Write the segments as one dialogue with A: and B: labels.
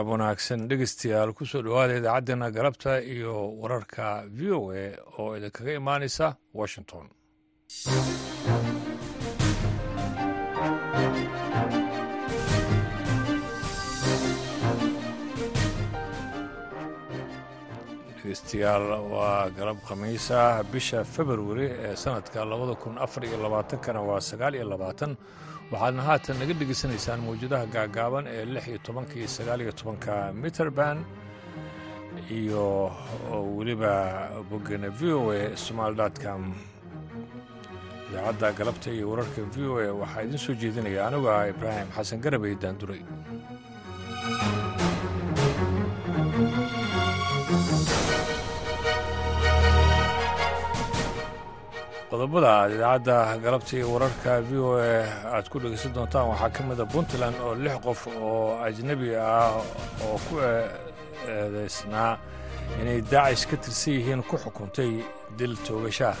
A: galab wanaagsan dhegeystayaal ku soo dhowaada idaacaddeenna galabta iyo wararka v o a oo idinkaga imaanaysa washington. Dhegeystayaal waa galab khamiisa bisha februari ee sanadka labada kun afar iyo labaatankana waa sagaal iyo labaatan waxaadna haatan naga dhegeysanaysaan mawjadaha gaagaaban ee lix iyo tobanka iyo sagaal iyo tobanka mitrband iyo weliba boggena v o a somaali com. Idaacadda galabta iyo wararka v o a waxaa idiin soo jeedinaya anigu ah ibraahim xasan garabey daanduray qodobada aad idaacadda galabta iyo wararka v o a aad ku dhegeysan doontaan. Waxaa ka mida puntland oo lix qof oo ajnebi ah oo ku eedeysnaa inay daacish ka tirsan yihiin ku xukuntay dil toogashaah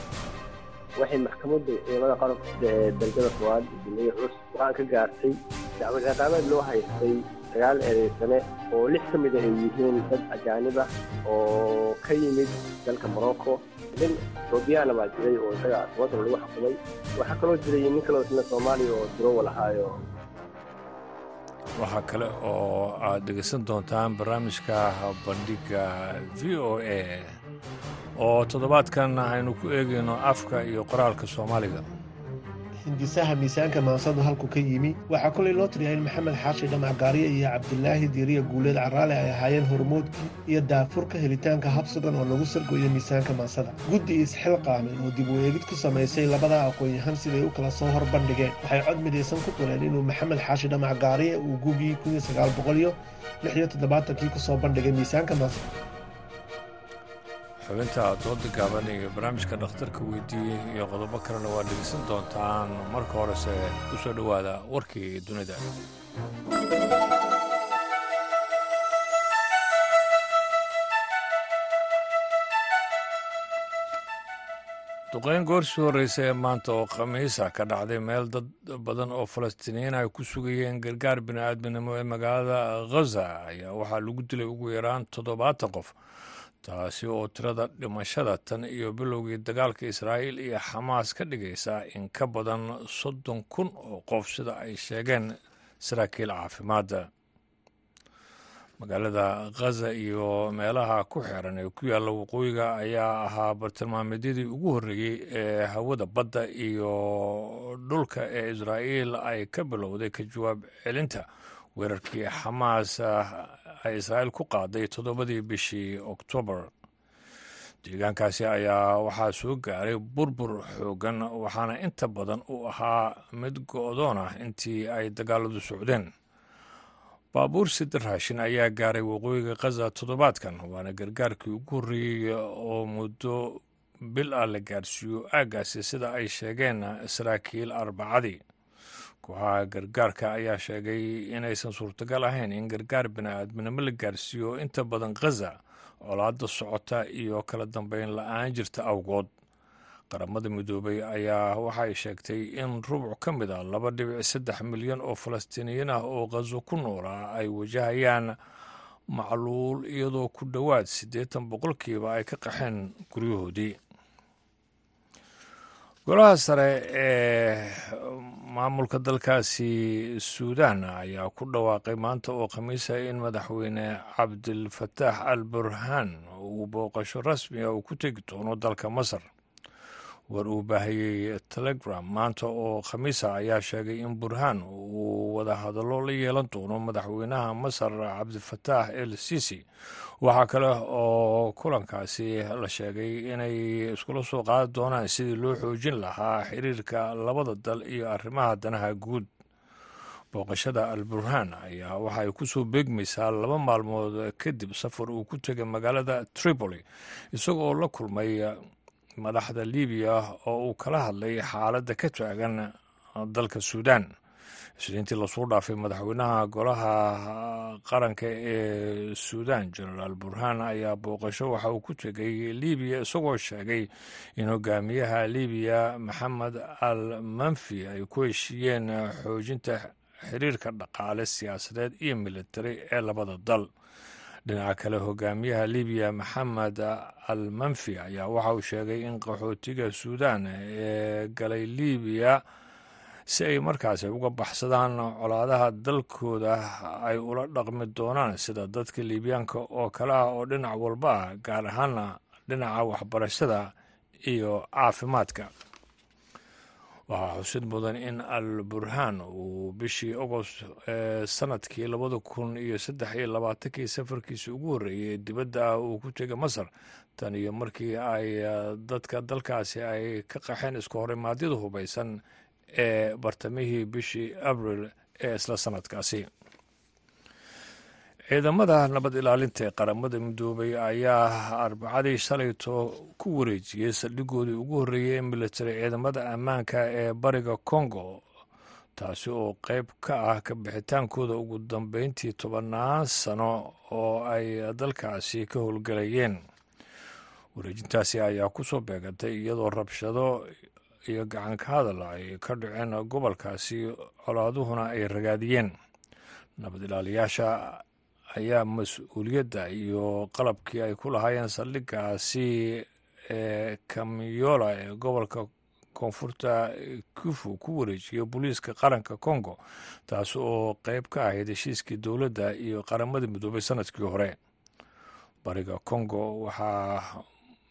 B: waxay maxkamadda ciidamada qaranka ee dalgada koowaad duniya cus go'aan ka gaartay dacwad ciqaabeed loo haystay sagaal eedeysane oo lix ka mid ah ay yihiin dad ajaanib ah oo ka yimid dalka morocco nin etoobiyana baa jiray oo isaga tobantan lagu xukumay waxaa kaloo jiray nin kaloo isna soomaaliya oo durowa lahaayo
A: waxaa kale oo aad dhegeysan doontaan barnaamijka bandhigga v o a oo toddobaadkan aynu ku eegayno afka iyo qoraalka soomaaliga
C: hindisaha miisaanka maansadu halku ka yimi. Waxaa kolay loo in maxamed xaashi dhamacgaarye iyo cabdilaahi diiriya guuleed caraale ay ahaayeen hormoodkii iyo daafurka helitaanka hab sugan oo lagu sargoyo miisaanka maansada guddi isxilqaamen oo dib u eegid ku samaysay labada aqoon-yahan siday u kala soo horbandhigeen. Waxay cod midaysan ku quleen inuu maxamed xaashi dhamacgaarye uu gugii kii ku soo bandhigay miisaanka maansada
A: xubinta dooda gaaban iyo barnaamijka dhakhtarka weydiiyey iyo qodobo kalena waa dhegeysan doontaan marka horese ku soo dhowaada warkii dunida. Duqeyn goorsii horreysa ee maanta oo khamiisa ka dhacday meel dad badan oo falastiiniyiin ay ku sugayeen gargaar bini'aadminimo ee magaalada khaza ayaa waxaa lagu dilay ugu yaraan toddobaatan qof taasi oo tirada dhimashada tan iyo bilowgii dagaalka israa'iil iyo xamaas ka dhigaysa in ka badan soddon kun oo qof sida ay sheegeen saraakiil caafimaadda magaalada khaza iyo meelaha ku xeeran ee ku yaalla waqooyiga ayaa ahaa bartilmaameedyadii ugu horreeyey ee hawada badda iyo dhulka ee israa'iil ay ka bilowday ka jawaab celinta weerarkii xamaas ay israa'iil ku qaaday toddobadii bishii oktoobar deegaankaasi ayaa waxaa soo gaaray burbur xooggan waxaana inta badan u ahaa mid go-doon ah intii ay dagaaladu socdeen. Baabuur sida raashin ayaa gaaray waqooyiga khaza toddobaadkan waana gargaarkii ugu horreeyey oo muddo bil ah la gaarsiiyo aaggaasi sida ay sheegeen saraakiil arbacadii kooxaha gargaarka ayaa sheegay inaysan suurtagal ahayn in gargaar bini'aadminimo la gaarsiiyo inta badan khaza colaadda socota iyo kala dambeyn la'aan jirta awgood. Qaramada midoobay ayaa waxay sheegtay in rubuc ka mid a laba dhibic saddex milyan oo falastiiniyiin ah oo khazo ku noolaa ay wajahayaan macluul iyadoo ku dhowaad siddeetan boqolkiiba ay ka qaxeen guryahoodii golaha sare ee maamulka dalkaasi suudan ayaa ku dhawaaqay maanta oo khamiisa in madaxweyne cabdilfataax al burhaan uu booqasho rasmiga uu ku tegi doono dalka masar war uu baahiyey telegram. Maanta oo khamiisa ayaa sheegay in burhaan uu wadahadallo la yeelan doono madaxweynaha masar cabdifataax el sisi waxaa kale oo kulankaasi la sheegay inay iskula soo qaadi doonaan sidii loo xoojin lahaa xiriirka labada dal iyo arrimaha danaha guud. Booqashada al burhaan ayaa waxay ku soo beegmaysaa laba maalmood kadib safar uu ku tegay magaalada tripoli isagoo la kulmay madaxda libiya oo uu kala hadlay xaaladda ka taagan dalka suudan isniintii la soo dhaafay madaxweynaha golaha qaranka ee suudan genaraal burhaan ayaa booqasho waxa uu ku tegay libiya isagoo sheegay in hogaamiyaha libiya maxamed al manfi ay ku heshiiyeen xoojinta xiriirka dhaqaale siyaasadeed iyo militari ee labada dal dhinaca kale hogaamiyaha libiya maxamed al manfi ayaa waxa uu sheegay in qaxootiga suudan ee galay libiya si ay markaasi uga baxsadaan colaadaha dalkooda ay ula dhaqmi doonaan sida dadka liibiyaanka oo kale ah oo dhinac walba ah gaar ahaana dhinaca waxbarashada iyo caafimaadka waxaa xusid mudan in al burhaan uu bishii agost ee sannadkii labada kun iyo saddex iyo labaatankii safarkiisa ugu horreeyey dibadda ah uu ku tegay masar. Tan iyo markii ay dadka dalkaasi ay ka qaxeen isku horimaadyada hubaysan ee bartamihii bishii abril ee isla sanadkaasi ciidamada nabad ilaalinta ee qaramada midoobay ayaa arbacadii shalayto ku wareejiyey saldhigoodii ugu horreeyey ee militari ciidamada ammaanka ee bariga congo taasi oo qeyb ka ah ka bixitaankooda ugu dambeyntii tobannaan sano oo ay dalkaasi ka howlgalayeen. Wareejintaasi ayaa ku soo beegantay iyadoo rabshado iyo gacanka hadal ay ka dhaceen gobolkaasi colaaduhuna ay ragaadiyeen. Nabad ilaaliyaasha ayaa mas'uuliyadda iyo qalabkii ay ku lahaayeen saldhigaasi ee kamiyola ee gobolka koonfurta kufu ku wareejiyay booliiska qaranka congo taas oo qeyb ka ahayd heshiiskii dowladda iyo qaramada midoobay sannadkii hore. Bariga congo waxaa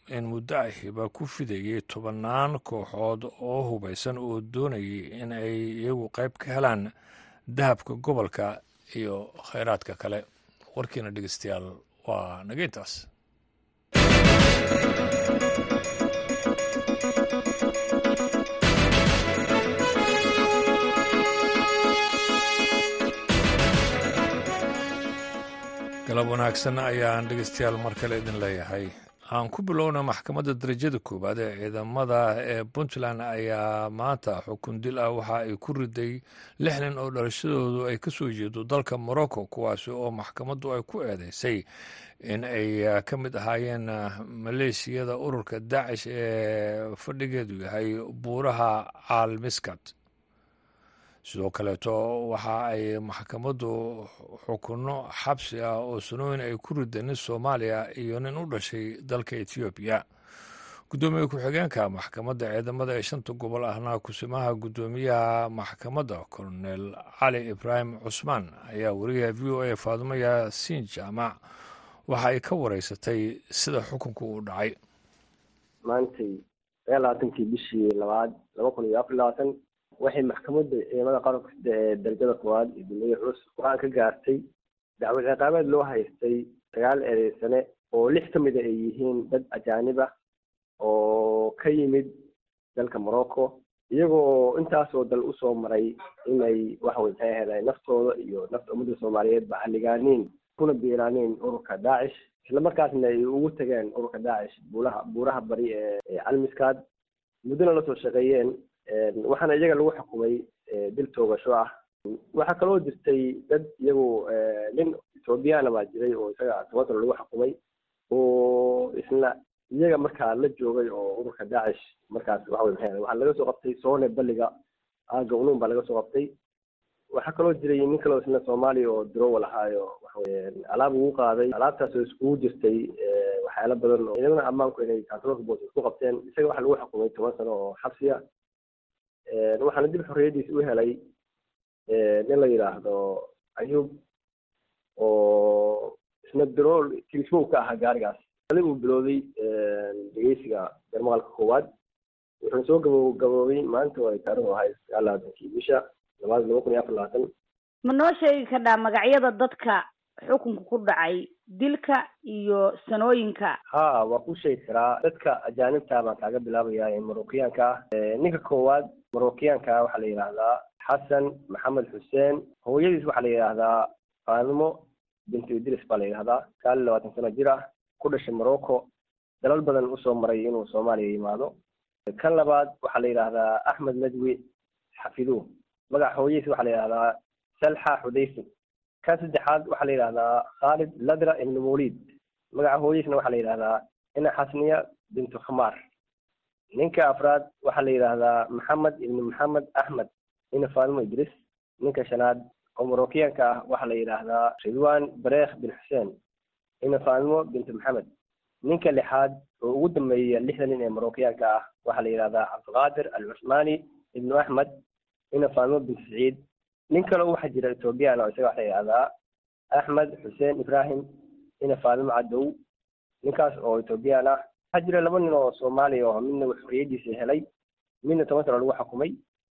A: in muddo ahiba ku fidayay tobannaan kooxood oo hubaysan oo doonayay in ay iyagu qayb ka helaan dahabka gobolka iyo kheyraadka kale warkiina dhegeystayaal waa naga intaas galab wanaagsan ayaan dhegeystayaal mar kale idin leeyahay aan ku bilowna maxkamadda darajada koowaad ee ciidamada ee puntland ayaa maanta xukun dil ah. Waxa ay ku riday lix nin oo dhalashadoodu ay ka soo jeedo dalka morocco kuwaasi oo maxkamaddu ay ku eedeysay in ay ka mid ahaayeen maleeshiyada ururka daacish ee fadhigeedu yahay buuraha caalmiskat sidoo kaleeto waxa ay maxkamaddu xukunno xabsi ah oo sanooyin ay ku rideen nin soomaaliya iyo nin u dhashay dalka etoobiya guddoomiye ku-xigeenka maxkamadda ciidamada ee shanta gobol ahna kusimaha guddoomiyaha maxkamadda kolonel cali ibraahim cusmaan ayaa wariyaha v o a faadumo yaasiin jaamac waxa ay ka wareysatay sida xukunku uu dhacay.
B: Maantay labaatankii bishii labaad laba kun iyo afar labaatan waxay maxkamadda ciidamada qaranka darajada koowaad iyo duniya culus go'aan ka gaartay dacwad ciqaabeed loo haystay sagaal eedeysane oo lix ka mida ay yihiin dad ajaanib ah oo ka yimid dalka morocco iyagoo intaasoo dal u soo maray inay waxawey maxay ahayd naftooda iyo nafta ummadda soomaaliyeed ba halligaaniin kuna biiraaniin ururka daacish isla markaasna ay ugu tageen ururka daacish buulaha buuraha bari ee calmiskaad muddona la soo shaqeeyeen waxaana iyaga lagu xukumay dil toogasho ah. Waxaa kaloo jirtay dad iyagu nin ethoobiyaana baa jiray oo isaga toban sano lagu xukumay oo isna iyaga markaa la joogay oo ururka daacish markaas waxawey maxay waxaa laga soo qabtay soone balliga aaga unuun baa laga soo qabtay. Waxaa kaloo jiray nin kaloo isna soomaaliya oo drowal ahaayo waxaweye alaab ugu qaaday alaabtaas oo iskugu jirtay waxyaalo badan oo ciidamada ammaanku inay kantaroolka boos isku qabteen. Isaga waxaa lagu xukumay toban sano oo xabsiya waxaana dib xorriyaddiisa u helay nin la yidhaahdo ayuub oo isna drool kilismow ka ahaa gaarigaas. Ali uu bilowday dhegeysiga jarmaqalka koowaad. Wuxuuna soo gabo gaboobay maanta ay taarikhdu ahayd sagaal labaatankii bisha labaad laba kun iyo afar labaatan
D: ma noo sheegi kardhaa magacyada dadka xukunka ku dhacay dilka iyo sanooyinka.
B: Ha waa ku sheegi karaa dadka ajaanibta baan kaaga bilaabaya ee marookiyaanka. Ah ninka koowaad marookiyaanka waxaa la yidhaahdaa xasan maxamed xuseen. Hooyadiis waxaa la yidhaahdaa faanimo bintu idris baa la yidhahdaa iyo labaatan sano jir ah ku dhashay morocco dalal badan u soo maray inuu soomaaliya yimaado. Kan labaad waxaa la yidhaahdaa axmed nadwi xafiduh magaca hooyadiis waxaa la yidhahdaa salxa xudaysin kan saddexaad waxaa la yidhahdaa khaalid ladra ibnu mawlid. Magaca hooyadiisna waxaa la yidhahdaa ina xasniya bintu khamaar. Ninka afraad waxaa la yidhaahdaa maxamed ibnu maxamed axmed ina faadimo idris ninka shanaad oo marookiyaanka ah waxaa la yidhaahdaa ridwan bareekh bin xuseen ina faanimo binti maxamed. Ninka lixaad oo ugu dambeeya lixda nin ee marookiyaanka ah waxaa la yidhahdaa cabdiqaadir al cusmaani ibnu axmed ina faanimo binti saciid nin kale waxaa jira ethoobiyan oo isaga waxa yidhahdaa axmed xuseen ibrahim ina faanimo cadow ninkaas oo ethoobiyan ah. Waxaa jira laba nin oo soomaaliya oo midna xorriyadiisa helay midna toban sano lagu xukumay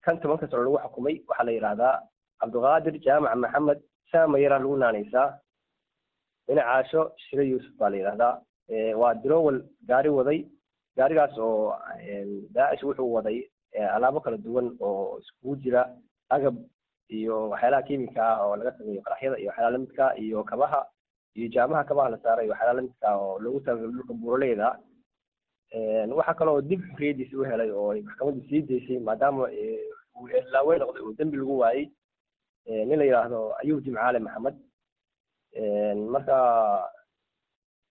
B: kan tobanka sano lagu xukumay waxaa la yidhaahdaa cabdiqaadir jaamac maxamed. Saama yaraa lagu naanaysaa. Ina caasho shire yuusuf baa la yidhahdaa waa dirowal gaari waday. Gaarigaas oo daacish wuxuu waday alaabo kala duwan oo iskugu jira agab iyo waxyaalaha kiimika ah oo laga sameeyo qaraxyada iyo waxyaalaha lamidka iyo kabaha iyo jaamaha kabaha la saaray iyo waxyaalaha lamidka oo loogu talagalay dhulka buuraleyda waxaa kale oo dib xorriyadiisi u helay oo maxkamaddu sii daysay maadaama uu ehlaawe noqday oo dembi lagu waayey nin la yidhaahdo ayub jimcaale maxamed marka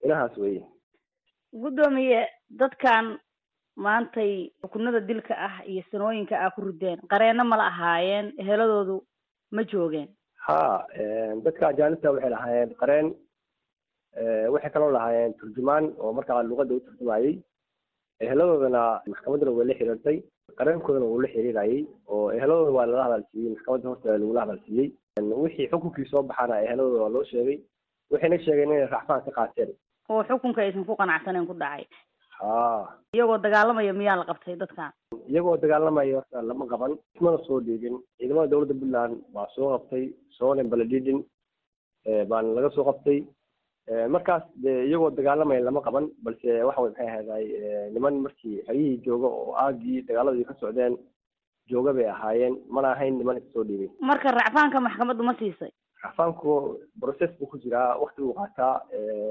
B: inahaas weye
D: guddoomiye dadkan maantay xukunada dilka ah iyo sanooyinka ah ku rideen. Qareenno mala ahaayeen eheladoodu ma joogeen.
B: Ha dadka ajaanibta waxay lahaayeen qareen waxay kaloo lahaayeen turjumaan oo markaa luqadda u turjumayey eheladoodana maxkamadduna way la xiriirtay qareenkoodana wuu la xiriirayay oo eheladooda waa lala hadalsiiyey maxkamadda horteeda lagula hadalsiiyey wixii xukunkii soo baxaana eheladooda waa loo sheegay waxayna sheegeen inay racfaan ka qaateen.
D: Oo xukunka aysan ku qanacsaneen ku dhacay.
B: ha
D: iyagoo dagaalamaya miyaa la qabtay dadkan
B: iyagoo dagaalamaya lama qaban. Ismana soo dhiigin ciidamada dowladda puntland baa soo qabtay. Soone baladidin baana laga soo qabtay. Markaas de iyagoo dagaalamaya lama qaban balse waxa way maxay ahayday niman markii xeryihii jooga oo aagii dagaaladii ka socdeen jooga bay ahaayeen. Mana ahayn niman iska soo dhiibay
D: marka racfaanka maxkamaddu ma siisay
B: racfaanku process buu ku jiraa wakti buu qaataa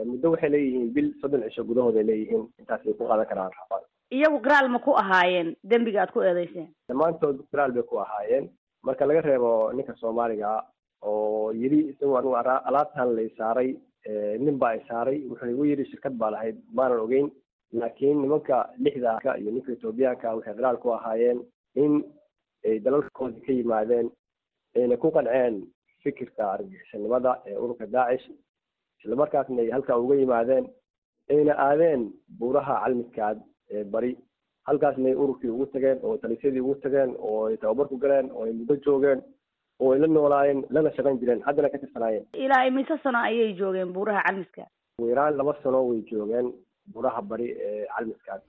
B: muddo waxay leeyihiin bil soddon cisho gudahooday leeyihiin intaasay ku qaadan karaan racfaan
D: iyagu qiraal ma ku ahaayeen? Dembiga aad ku eedeyseen
B: dhammaantood qiraal bay ku ahaayeen. Marka laga reebo ninka soomaaliga oo yidhi isagu anigu alaabtan lay saaray nin baa ay saaray wuxuu igu yidhi shirkad baa lahayd maanan ogeyn. Laakiin nimanka lixdaaka iyo ninka etoobiyaanka waxay qiraal ku ahaayeen in ay dalalkoodii ka yimaadeen ayna ku qanceen fikirka argagixisanimada ee ururka daacish islamarkaasna ay halkaa uga yimaadeen ayna aadeen buuraha calmidkaad ee bari. Halkaasna ay ururkii ugu tageen oo talisyadii ugu tageen oo ay tababar ku galeen oo ay muddo joogeen oo ay la noolaayeen lana shaqayn jireen haddana ka tirsanaayeen
D: ilaa imise sano ayay joogeen buuraha calmiska
B: ugu yaraan laba sano way joogeen buuraha bari ee calmiskaad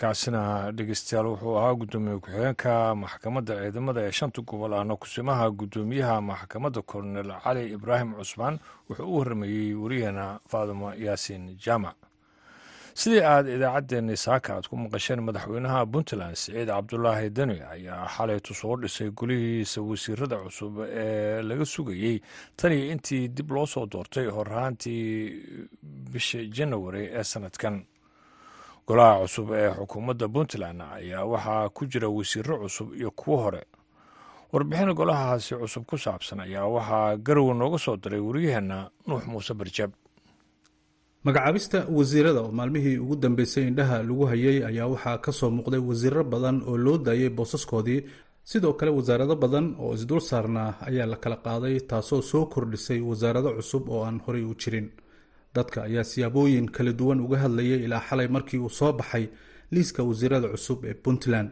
A: kaasina dhegeystayaal wuxuu ahaa guddoomiye ku-xigeenka maxkamadda ciidamada ee shanta gobol ahna kusimaha guddoomiyaha maxkamadda kolonel cali ibraahim cusmaan wuxuu u warrameeyey wariyaheena faadimo yaasiin jaamac sidii aad idaacaddeenni saaka aad ku maqasheen madaxweynaha puntland siciid cabdulaahi deni ayaa xalaytu soo dhisay golihiisa wasiirada cusub ee laga sugayey tan iyo intii dib loo soo doortay horaantii bisha janawari ee sanadkan golaha cusub ee xukuumadda puntland ayaa waxaa ku jira wasiiro cusub iyo kuwo hore. Warbixin golahaasi cusub ku saabsan ayaa waxaa garowe nooga soo diray wariyaheenna nuux muuse barjab.
E: Magacaabista wasiirada oo maalmihii ugu dambeysay indhaha lagu hayay ayaa waxaa ka soo muuqday wasiiro badan oo loo daayay boosaskoodii. Sidoo kale wasaarado badan oo isdul saarnaa ayaa la kala qaaday taasoo soo kordhisay wasaarado cusub oo aan horey u jirin dadka ayaa siyaabooyin kala duwan uga hadlayay ilaa xalay markii uu soo baxay liiska wasiirada cusub ee puntland.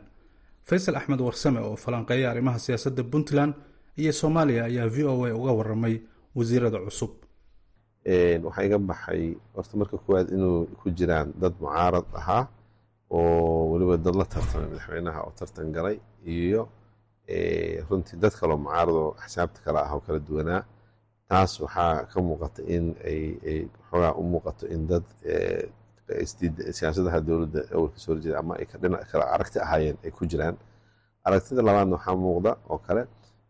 E: Faysal axmed warsame oo falanqeeya arrimaha siyaasadda puntland iyo soomaaliya ayaa v o a uga waramay wasiirada cusub.
F: Waxaa iga baxay horta marka koowaad inuu ku jiraan dad mucaarad ahaa oo weliba dad la tartamay madaxweynaha oo tartan galay iyo runtii dad kaloo mucaarad oo axsaabta kale ah oo kala duwanaa taas waxaa ka muuqata in ay xoogaa u muuqato in dad siyaasadaha dowladda awalka soo horjeeda ama ay dhinac kale aragti ahaayeen ay ku jiraan. Aragtida labaadna waxaa muuqda oo kale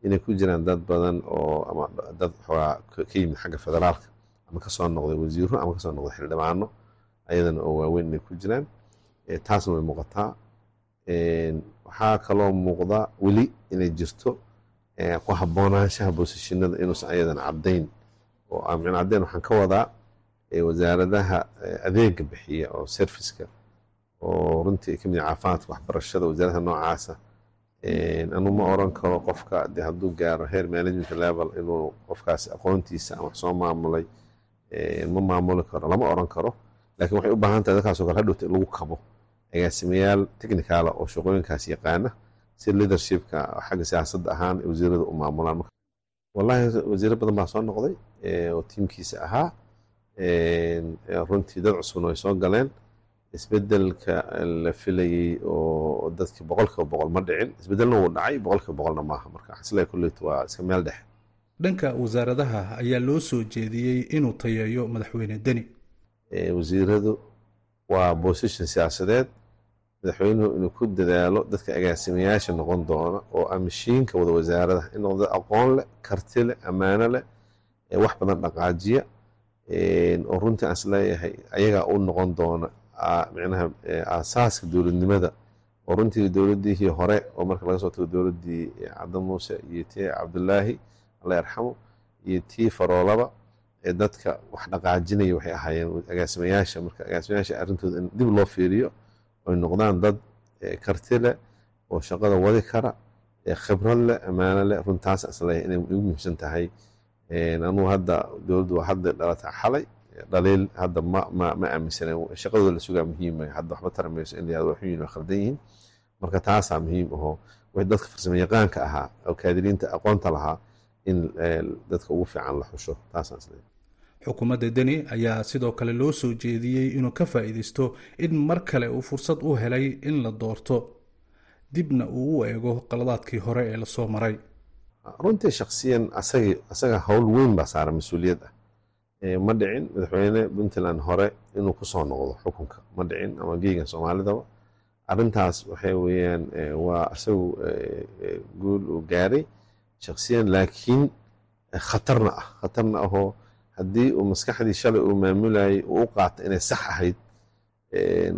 F: inay ku jiraan dad badan oo ama dad xoogaa ka yimid xagga federaalka ama ka soo noqday wasiiro ama ka soo noqday xildhibaano ayadana oo waaweyn inay ku jiraan. Taasna way muuqataa. Waxaa kaloo muuqda weli inay jirto ku haboonaanshaha boosishinada inuusan ayadan caddayn. Oo amcin caddayn waxaan ka wadaa wasaaradaha adeega bixiya oo serviska oo runtii ay ka mid caafimaadka waxbarashada wasaaradaha noocaasa anu ma oran karo qofka de hadduu gaaro heer management level inuu qofkaas aqoontiisa ama soo maamulay ma maamuli karo lama oran karo. Lakin waxay u baahan tahay dadkaasoo kale hadhowta lagu kabo. Agaasimayaal technicala oo shaqooyinkaas yaqaana si leadershipka xagga siyaasadda ahaan wasiirada u maamulaan. Wallahi wasiiro badan baa soo noqday oo tiimkiisa ahaa runtii dad cusubna way soo galeen. Isbedelka la filayey oo dadkii boqolkiiba boqol ma dhicin isbedelna wuu dhacay boqolkiiba boqolna maaha marka. Xasila kuleyt waa iska meel dhexe.
E: Dhanka wasaaradaha ayaa loo soo jeediyey inuu tayeeyo madaxweyne deni.
F: Wasiiradu waa bosition siyaasadeed madaxweynuhu inuu ku dadaalo dadka agaasimayaasha noqon doona oo amishiinka wada wasaaradaha. In noqdo aqoon leh karti leh ammaano leh wax badan dhaqaajiya oo runtii aan is leeyahay ayagaa u noqon doona micnaha aasaaska dowladnimada. Oo runtii dowladdiihii hore oo marka laga soo tago dowladdii cabdi muuse iyo tii cabdulaahi alla yarxamo iyo tii faroolaba ee dadka wax dhaqaajinaya waxay ahaayeen agaasimayaasha. Marka agaasimayaasha arrintooda in dib loo fiiriyo oy noqdaan dad karti leh oo shaqada wadi kara khibrad leh ammaano leh runtaas is leeyahay inay igu muhiimsan tahay. Anugu hadda dowladdu waa hadda dhalata xalay dhaliil hadda ma ma ma aaminsanen shaqadooda la sugaa muhiima hadda waxba tara mayso in waa khaldan yihiin. Marka taasaa muhiim ahoo dadka farsamo yaqaanka ahaa oo kaadiriinta aqoonta lahaa in dadka ugu fiican la xusho. Taasaan is leeyahay
E: xukuumadda deni ayaa sidoo kale loo soo jeediyey inuu ka faa'iidaysto in mar kale uu fursad u helay in la doorto dibna uu u eego qaladaadkii hore ee la soo maray.
F: Runtii shaksiyan asaga howl weyn baa saaran mas'uuliyad ah. Ma dhicin madaxweyne puntland hore inuu ku soo noqdo xukunka. Ma dhicin ama geegan soomaalidaba. Arrintaas waxay weeyaan waa isagu guul uu gaaray shaksiyan laakiin khatarna ah. Khatarna ahoo haddii uu maskaxdii shalay uu maamulayay uu u qaata inay sax ahayd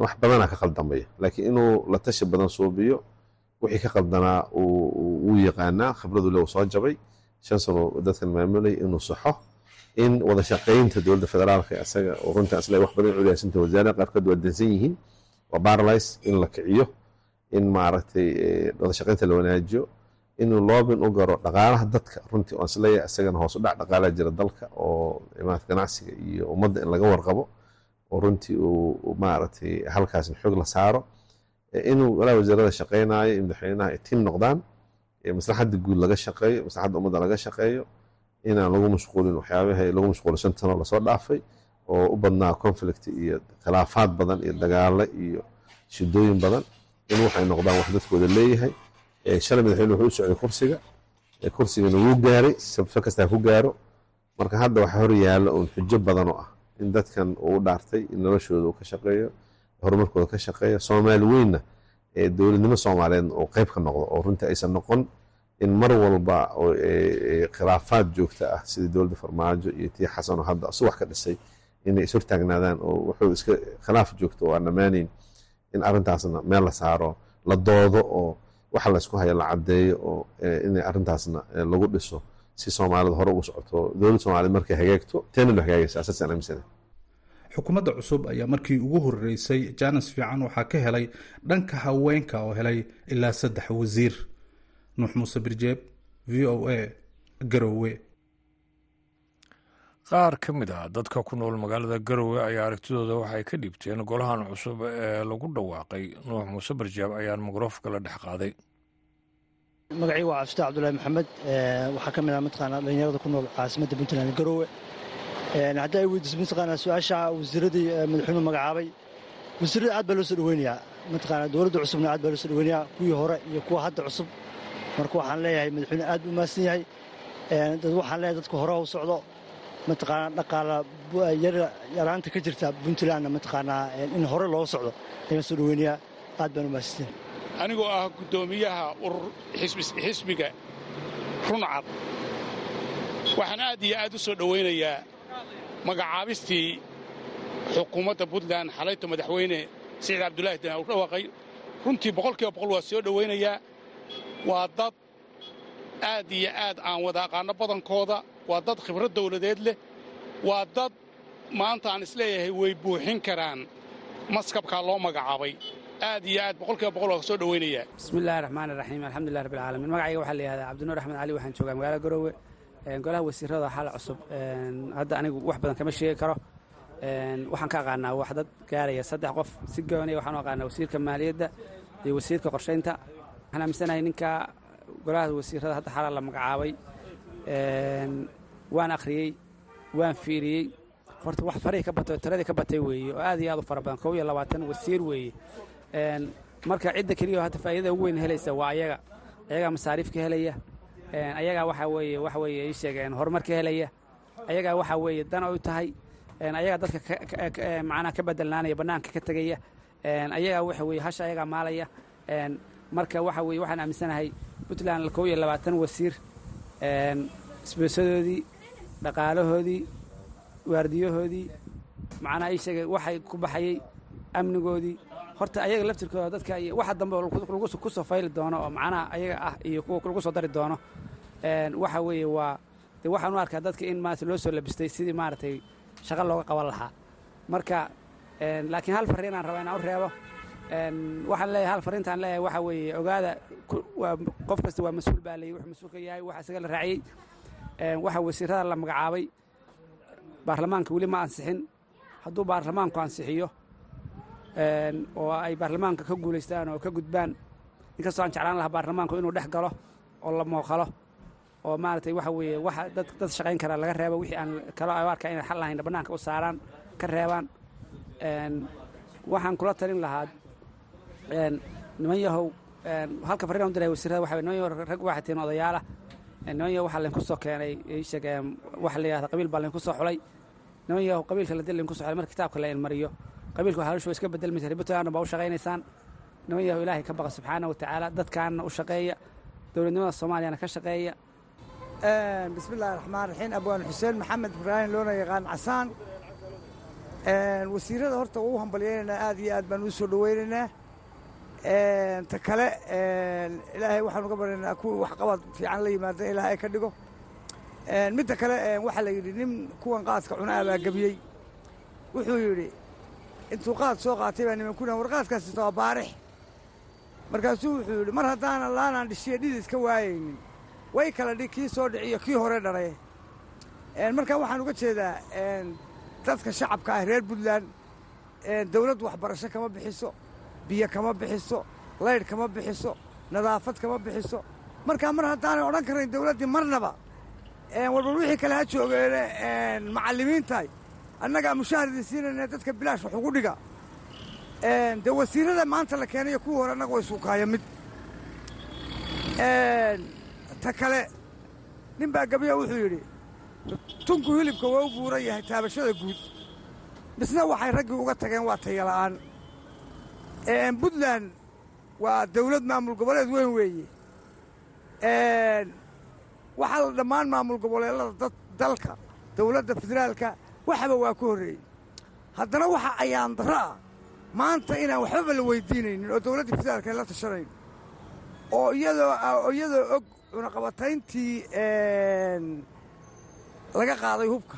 F: wax badanaa ka qaldamaya laakiin inuu la tashi badan suubiyo wixii ka qaldanaa wuu yaqaanaa khibradu le soo jabay. Shan sano dadkan maamulay inuu saxo. In wada shaqaynta dowladda federaalka isaga oo runtii asle wax badan culiyaasanta wasaarada qaarkood waa dansan yihiin waa barlis in la kiciyo in maaragtay wada shaqaynta la wanaajiyo inuu loobin u garo dhaqaalaha dadka. Runtii oo is leeyahay isagana hoos u dhac dhaqaalaha jira dalka oo imaad ganacsiga iyo ummadda in laga warqabo oo runtii uu maaragtay halkaasna xoog la saaro. Inuu walaa wasaarada shaqaynayo in madaxweynaha tiim noqdaan maslaxadda guud laga shaqeeyo maslaxadda ummadda laga shaqeeyo inaan lagu mashquulin waxyaabaha lagu mashquulin shan sano la soo dhaafay oo u badnaa conflict iyo khilaafaad badan iyo dagaalo iyo shidooyin badan. In waxay noqdaan wax dadkooda leeyahay shalay madaxweyne wuxuu u socday kursiga kursigana wuu gaaray sabfe kastaa ku gaaro. Marka hadda waxa hor yaalla uun xujo badan oo ah in dadkan uu dhaartay in noloshooda uu ka shaqeeyo horumarkooda ka shaqeeyo. Soomaali weynna ee dowladnimo soomaaliyeedna uu qayb ka noqdo oo runtii aysan noqon in mar walba khilaafaad joogta ah sidii dowladda farmaajo iyo tii xasanoo hadda asu ka dhisay inay is hortaagnaadaan oo wuxuu iska khilaaf joogto oo aan dhammaanayn in arrintaasna meel la saaro la doodo oo waxa laysku haya la caddeeyo oo inay arrintaasna lagu dhiso si soomaalida hore ugu socoto. Dowladda soomaaliyed markay hagaagto teena lo hagaagaysa asaasaan aaminsana
E: xukuumadda cusub ayaa markii ugu horeysay jaanis fiican waxaa ka helay dhanka haweenka oo helay ilaa saddex wasiir. Nuux muuse birjeeb v o a garowe
A: qaar ka mid ah dadka ku nool magaalada garowe ayaa aragtidooda waxay ka dhiibteen golahan cusub ee lagu dhawaaqay. Nuux muuse barjaab ayaan mikrofka la dhex qaaday.
G: Magacii waa cabdifatax cabdulahi maxamed waxaa ka mid ah mataqaanaa dhallinyarada ku nool caasimadda puntland garowe. Haddii ay weydiiso mataqaanaa su'aasha wasiiradii madaxweynuhu magacaabay wasiirada aad baa loo soo dhaweynayaa. Mataqaanaa dowladda cusubna aad baa loo soo dhaweynayaa kuwii hore iyo kuwa hadda cusub. Marka waxaan leeyahay madaxweyne aad buu mahadsan yahay. Waxaan leeyahay dadka hore u socdo mataqaanaa dhaqaala yaraanta ka jirta puntlandna mataqaanaa in hore loo socdo. Ayaan soo dhaweynayaa aad baan u mahadsanyahay
H: anigoo ah guddoomiyaha urur xisbiga runcad waxaan aad iyo aad u soo dhowaynayaa magacaabistii xukuumadda puntland xalayto madaxweyne siciid cabdulaahi dan u dhawaaqay. Runtii boqolkiiba boqol waa soo dhowaynayaa waa dad aad iyo aad aan wada aqaanno badankooda waa dad khibrad dawladeed leh. Waa dad maanta aan is leeyahay way buuxin karaan. Maskabkaa loo magacaabay. Aad iyo aad boqolkiiba boqol waa soo dhowaynayaa
I: bismillahi raxmaani raxiim alxamdulilah rabbi alcaalamiin magacayga waxaa la yihahdaa cabdinuur axmed cali waxaan joogaa magaalada garoowe golaha wasiirada xaal cusub. Hadda anigu wax badan kama sheegi karo. Waxaan ka aqaanaa wax dad gaaraya saddex qof si gooniya waxaan u aqaanaa wasiirka maaliyadda iyo wasiirka qorshaynta. Waxaan aaminsanahay ninka golaha wasiirada hadda xalaa la magacaabay waan akhriyey waan fiiriyey. Horta wax farihii ka batay oo tiradii ka batay weeye oo aad iyo aad u fara badan. Kow iyo labaatan wasiir weeye marka cidda keliya hadda faa'iidada ugu weyn helaysa waa ayaga. Ayagaa masaariif ka helaya. Ayagaa waxaa weeye waxa weeye ii sheegeen horumar ka helaya. Ayagaa waxaa weeye dan ay u tahay. Ayagaa dadka macnaha ka bedelnaanaya bannaanka ka tegaya. Ayagaa waxa weeye hasha ayagaa maalaya. Marka waxa weeye waxaan aaminsanahay puntland kow iyo labaatan wasiir. Isbeesadoodii dhaqaalahoodii waardiyahoodii macnaha ii sheegay waxay ku baxayey amnigoodii. Horta ayaga laftirkooda dadka iyo waxa dambe ku soo fayli doono oo macnaha ayaga ah iyo kuwa lagu soo dari doono waxa weeye waa de waxaan u arkaa dadka in maarata loo soo labistay sidii maaragtay shaqo looga qaban lahaa. Marka laakiin hal farriin aan rabaa inaan u reebo waxaan leeyahay hal farriintaan leeyahay waxa weeye ogaada qof kasta waa mas'uul baa leeyahy wuxuu mas'uul ka yahay waxa isaga la raaciyey waxa wasiirada la magacaabay baarlamaanka weli ma ansixin. Hadduu baarlamaanku ansixiyo oo ay baarlamaanka ka guulaystaan oo ka gudbaan inkastoo aan jeclaan lahaa baarlamaanku inuu dhex galo oo la mooqalo oo maaragtay waxa weeye waxa dad dad shaqayn kara laga reebo wixii aan kalo ay arkaa inay xal lahayn bannaanka u saaraan ka reebaan. Waxaan kula talin lahaa niman yahow halka farriin u diray wasiirada waxa niman yahow rag waxay tihiin odayaala niman yahow waxaa laydinku soo keenay sheeg waxa la yidhahda qabiil baa laydinku soo xulay. Niman yahow qabiilka la dil laydinku soo xulay marka kitaabka la ilmariyo qabiilku halishu waa iska bedelmaysa ributlandna baa u shaqaynaysaan niman yahow ilaahay ka baqa subxaana wa tacaala dadkaanna u shaqeeya dowladnimada soomaaliyana ka shaqeeya.
J: Bismillahi raxmaan raxiim abwaan xuseen maxamed ibraahim loona yaqaan casaan. Wasiirada horta waa u hambalyaynaynaa aad iyo aad baan u soo dhowaynaynaa ta kale ilaahay waxaan uga baryaynaa kuwii waxqabad fiican la yimaada ilaahay ka dhigo. Midda kale waxaa la yidhi nin kuwan qaadka cunaa baa gebiyey. Wuxuu yidhi intuu qaad soo qaatay baa nimankuna war qaadkaasi waa baarix. Markaasuu wuxuu yidhi mar haddaanan laanaan dhishiya dhidis ka waayaynin. Way kala dhig kii soo dhiciyo kii hore dharay markaa waxaan uga jeedaa dadka shacabka ah reer puntland dawladdu waxbarasho kama bixiso biyo kama bixiso laydh kama bixiso nadaafad kama bixiso. Markaa mar haddaanay odhan karayn dawladdii marnaba walbal wixii kale ha joogeene macallimiintahay annagaa mushaaridii siinayna dadka bilaash wax ugu dhiga. Dee wasiirada maanta la keenayo kuwii hore annaga way suukaaya mid. Ta kale nin baa gabiya wuxuu yidhi tunku hilibka waa u buuran yahay taabashada guud. Misna waxay raggii uga tageen waa tayala'aan puntland waa dawlad maamul goboleed weyn weeye waxaa la dhammaan maamul goboleedada dalka dawladda federaalka waxaba waa ka horreeyey. Haddana waxa ayaan darro ah maanta inaan waxbaba la weyddiinaynin oo dawladda federaalka la tashanayn oo iyadoo iyadoo og cunaqabatayntii laga qaaday hubka.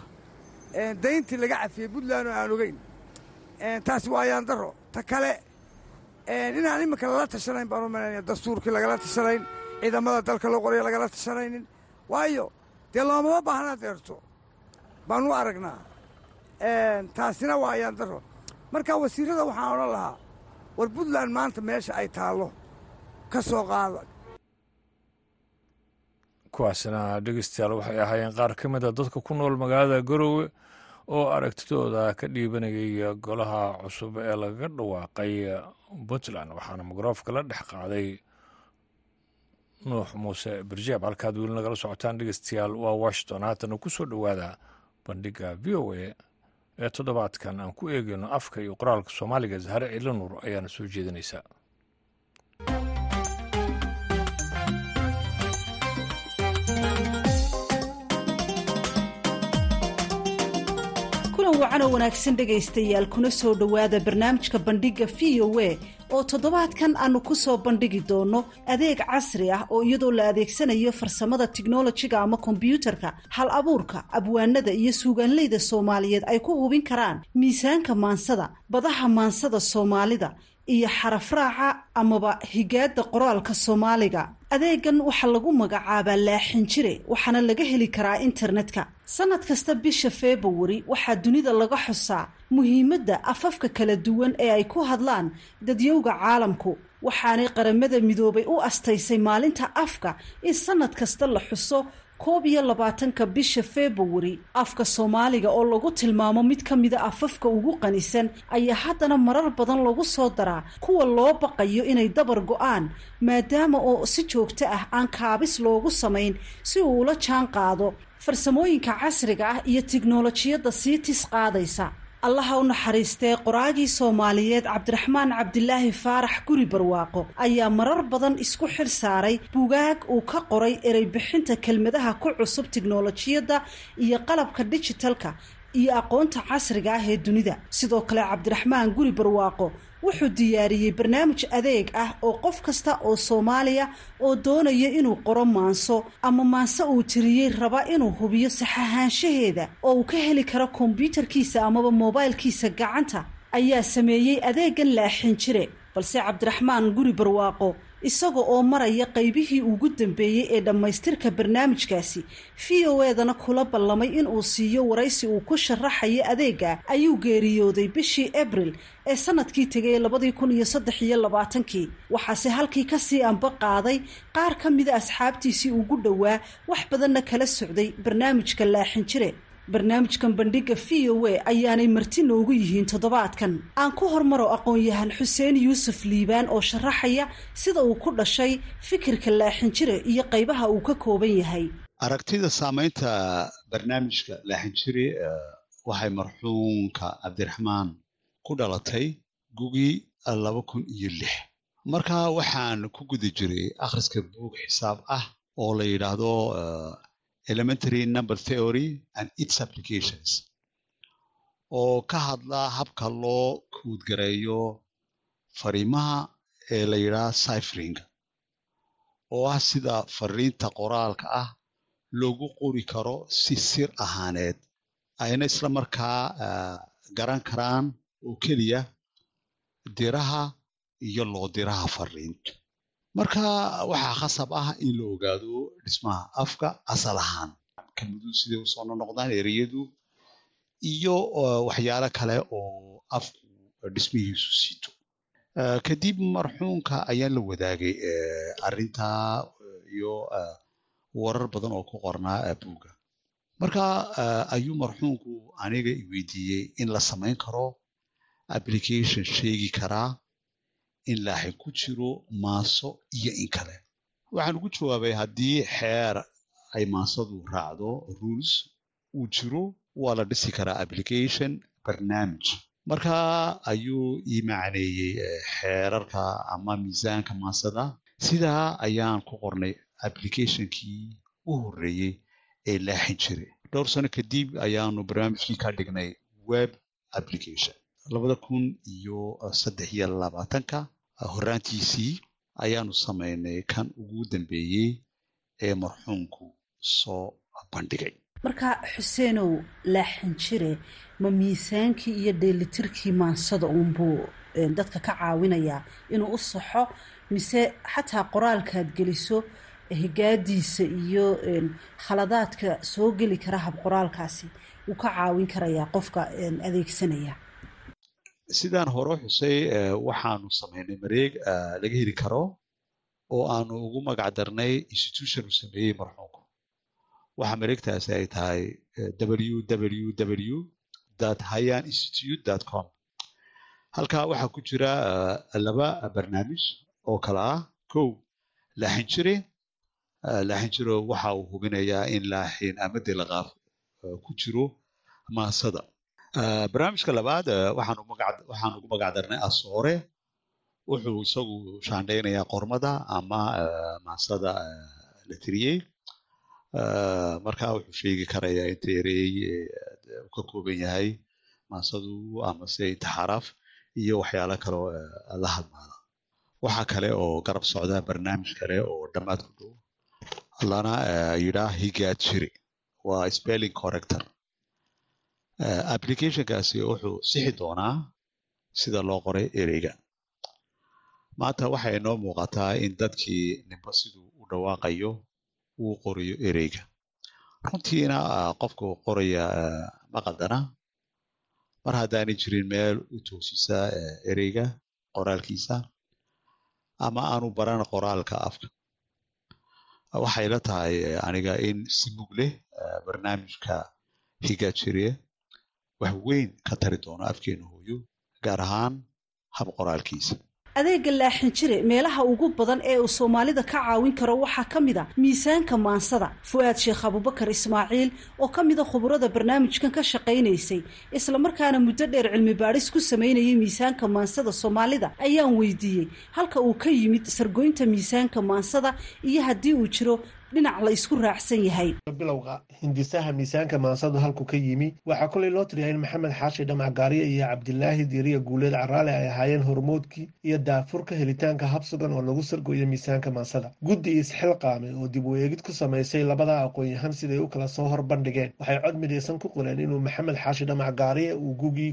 J: Dayntii laga cafiyey puntland oo aan ogeyn. Taasi waa ayaan darro. Ta kale inaan iminka lala tashanayn baan u malaynaya dastuurkii lagala tashanayn ciidamada dalka loo qorayo lagala tashanaynin waayo dee loomama baahna deerto? Baan u aragnaa. Taasina waa ayaan darro. Marka wasiirrada waxaan odhan lahaa war puntland maanta meesha ay taallo. Ka soo qaada.
A: Kuwaasina dhegeystayaal waxay ahaayeen qaar ka mid a dadka ku nool magaalada garoowe oo aragtidooda ka dhiibanayay golaha cusub ee lagaga dhawaaqay puntland waxaana mikroofka la dhex qaaday nuux muuse barjeeb halkaad weli nagala socotaan dhegeystayaal waa washington. Haatana ku soo dhowaada bandhigga v o a ee toddobaadkan. Aan ku eegayno afka iyo qoraalka soomaaliga zahare ciilanuur ayaana soo jeedinaysaa
K: wacan wanaagsan dhegaystayaal kuna soo dhowaada barnaamijka bandhigga v o a oo toddobaadkan aanu ku soo bandhigi doono adeeg casri ah oo iyadoo la adeegsanayo farsamada tiknolojiga ama kombyuutarka hal abuurka abwaanada iyo suugaanleyda soomaaliyeed ay ku hubin karaan miisaanka maansada badaha maansada soomaalida iyo xarafraaca amaba higaadda qoraalka soomaaliga adeegan waxaa lagu magacaabaa laaxin jire waxaana laga heli karaa internetka. Sanad kasta bisha februari waxaa dunida laga xusaa muhiimadda afafka kala duwan ee ay ku hadlaan dadyowga caalamku waxaanay qaramada midoobay u astaysay maalinta afka in sanad kasta la xuso koob iyo labaatanka bisha februari afka soomaaliga oo lagu tilmaamo mid ka mida afafka ugu qanisan ayaa haddana marar badan lagu soo daraa kuwa loo baqayo inay dabar go'aan maadaama oo si joogto ah aan kaabis loogu samayn si uu ula jaan qaado farsamooyinka casriga ah iyo tiknolojiyadda sii tis qaadaysa allaha u naxariistee qoraagii soomaaliyeed cabdiraxmaan cabdilaahi faarax guri barwaaqo. Ayaa marar badan isku xil saaray bugaag uu ka qoray erey bixinta kelmadaha ku cusub tiknolojiyadda iyo qalabka dijitalka iyo aqoonta casriga ah ee dunida. Sidoo kale cabdiraxmaan guri barwaaqo wuxuu diyaariyey barnaamij adeeg ah oo qof kasta oo soomaaliya oo doonaya inuu qoro maanso ama maanse uu tiriyey raba inuu hubiyo saxahaanshaheeda oo uu ka heli karo kombyuutarkiisa amaba moobaylkiisa gacanta. Ayaa sameeyey adeegan laaxin jire balse cabdiraxmaan guri barwaaqo isaga oo maraya qaybihii ugu dambeeyey ee dhammaystirka barnaamijkaasi. V o edana kula ballamay inuu siiyo waraysi uu ku sharaxayo adeega ayuu geeriyooday bishii abril ee sannadkii tegay labadii kun iyo saddex iyo labaatankii. Waxaase halkii ka sii anba qaaday qaar ka mida asxaabtiisii ugu dhowaa wax badanna kala socday barnaamijka laaxin jire barnaamijkan bandhiga v o a ayaanay marti noogu yihiin toddobaadkan. Aan ku hormaro aqoon-yahan xuseen yuusuf liibaan oo sharaxaya sida uu ku dhashay fikirka laaxin jire iyo qaybaha uu ka kooban yahay.
L: Aragtida saamaynta barnaamijka laaxin jire waxay marxuumka cabdiraxmaan ku dhalatay gugii laba kun iyo lix marka waxaan ku guda jiray akhriska buug xisaab ah oo la yidhaahdo elementary number theory and its applications. Oo ka hadla habka loo kuudgareeyo fariimaha ee la yidhaha cyfringa oo ah sida fariinta qoraalka ah loogu qori karo si sir ahaaneed. Ayna isla markaa garan karaan oo keliya diraha iyo loo diraha fariintu marka waxaa khasab ah in la ogaado dhismaha afka asal ahaan. Kelmaduhu siday u soo nonoqdaan ereyadu iyo waxyaalo kale oo afku dhismihiisu siito kadib marxuumka ayaan la wadaagay arrintaa iyo warar badan oo ku qornaa buugga. Marka ayuu marxuumku aniga i weydiiyey in la samayn karo application sheegi karaa in laaxin ku jiro maaso iyo in kale. Waxaan ugu jawaabay haddii xeer ay maasadu raacdo rules uu jiro waa la dhisi karaa application barnaamij. Marka ayuu ii macneeyey xeerarka ama miisaanka maasada. Sidaa ayaan ku qornay applicationkii u horreeyey ee laaxin jire dhowr sano kadib ayaanu barnaamijkii ka dhignay web application labada kun iyo saddex iyo labaatanka horraantiisii ayaanu samaynay kan ugu dambeeyey ee marxuumku soo bandhigay.
K: Marka xuseenow laaxin jire ma miisaankii iyo dheelitirkii maansada uunbuu dadka ka caawinayaa inuu u saxo mise xataa qoraalkaad geliso higaadiisa iyo khaladaadka soo geli kara hab qoraalkaasi wuu ka caawin karayaa qofka adeegsanaya
L: sidaan hore xusay waxaanu samaynay mareeg laga heli karo oo aanu ugu magac darnay institution uu sameeyey marxuumku waxa mareegtaasi ay tahay www hayan institute com. Halkaa waxaa ku jira laba barnaamij oo kale ah. Kow laaxin jire laaxin jiro waxa uu hubinayaa in laaxin ama delaqaaf ku jiro maasada barnaamijka labaad waxaan ugu magac darnay asoore. Wuxuu isagu shaandhaynayaa qormada ama maasada la tiriyey. Marka wuxuu sheegi karayaa inta ereey uu ka kooban yahay maasadu amase inta xaraf iyo waxyaalo kaleo la hadmaada waxa kale oo garab socda barnaamij kale oo dhammaad ku dhow lana yidhaah higaad jiri. Waa spelling corrector applicationkaasi wuxuu sixi doonaa sida loo qoray ereyga. Maanta waxay inoo muuqataa in dadkii ninba siduu u dhawaaqayo uu qorayo ereyga. Runtiina qofka uu qoraya ma qaldana mar haddaanay jirin meel u toosisa ereyga qoraalkiisa ama aanu baran qoraalka afka. Waxay la tahay aniga in si mug leh barnaamijka higajiriye wax weyn ka tari doono afkeena hooyo gaar ahaan hab qoraalkiisa
K: adeega laaxin jire meelaha ugu badan ee uu soomaalida ka caawin karo waxaa ka mid a miisaanka maansada fu-aad sheekh abubakar ismaaciil oo ka mida khuburada barnaamijkan ka shaqaynaysay islamarkaana muddo dheer cilmi baadhis ku samaynayay miisaanka maansada soomaalida ayaan weydiiyey halka uu ka yimid sargoynta miisaanka maansada iyo haddii uu jiro dhinac la isku raacsan yahay.
C: Bilowga hindisaha miisaanka maansadu halku ka yimi waxaa kolay loo tiriyaa in maxamed xaashi dhamac gaariye iyo cabdilaahi diiriya guuleed caraale ay ahaayeen hormoodkii iyo daafurka helitaanka habsugan oo lagu sargoyo miisaanka maansada guddi isxilqaamay oo dib u eegid ku samaysay labada aqoon-yahan siday u kala soo hor bandhigeen waxay cod midaysan ku qoreen inuu maxamed xaashi dhamac gaariye uu gugii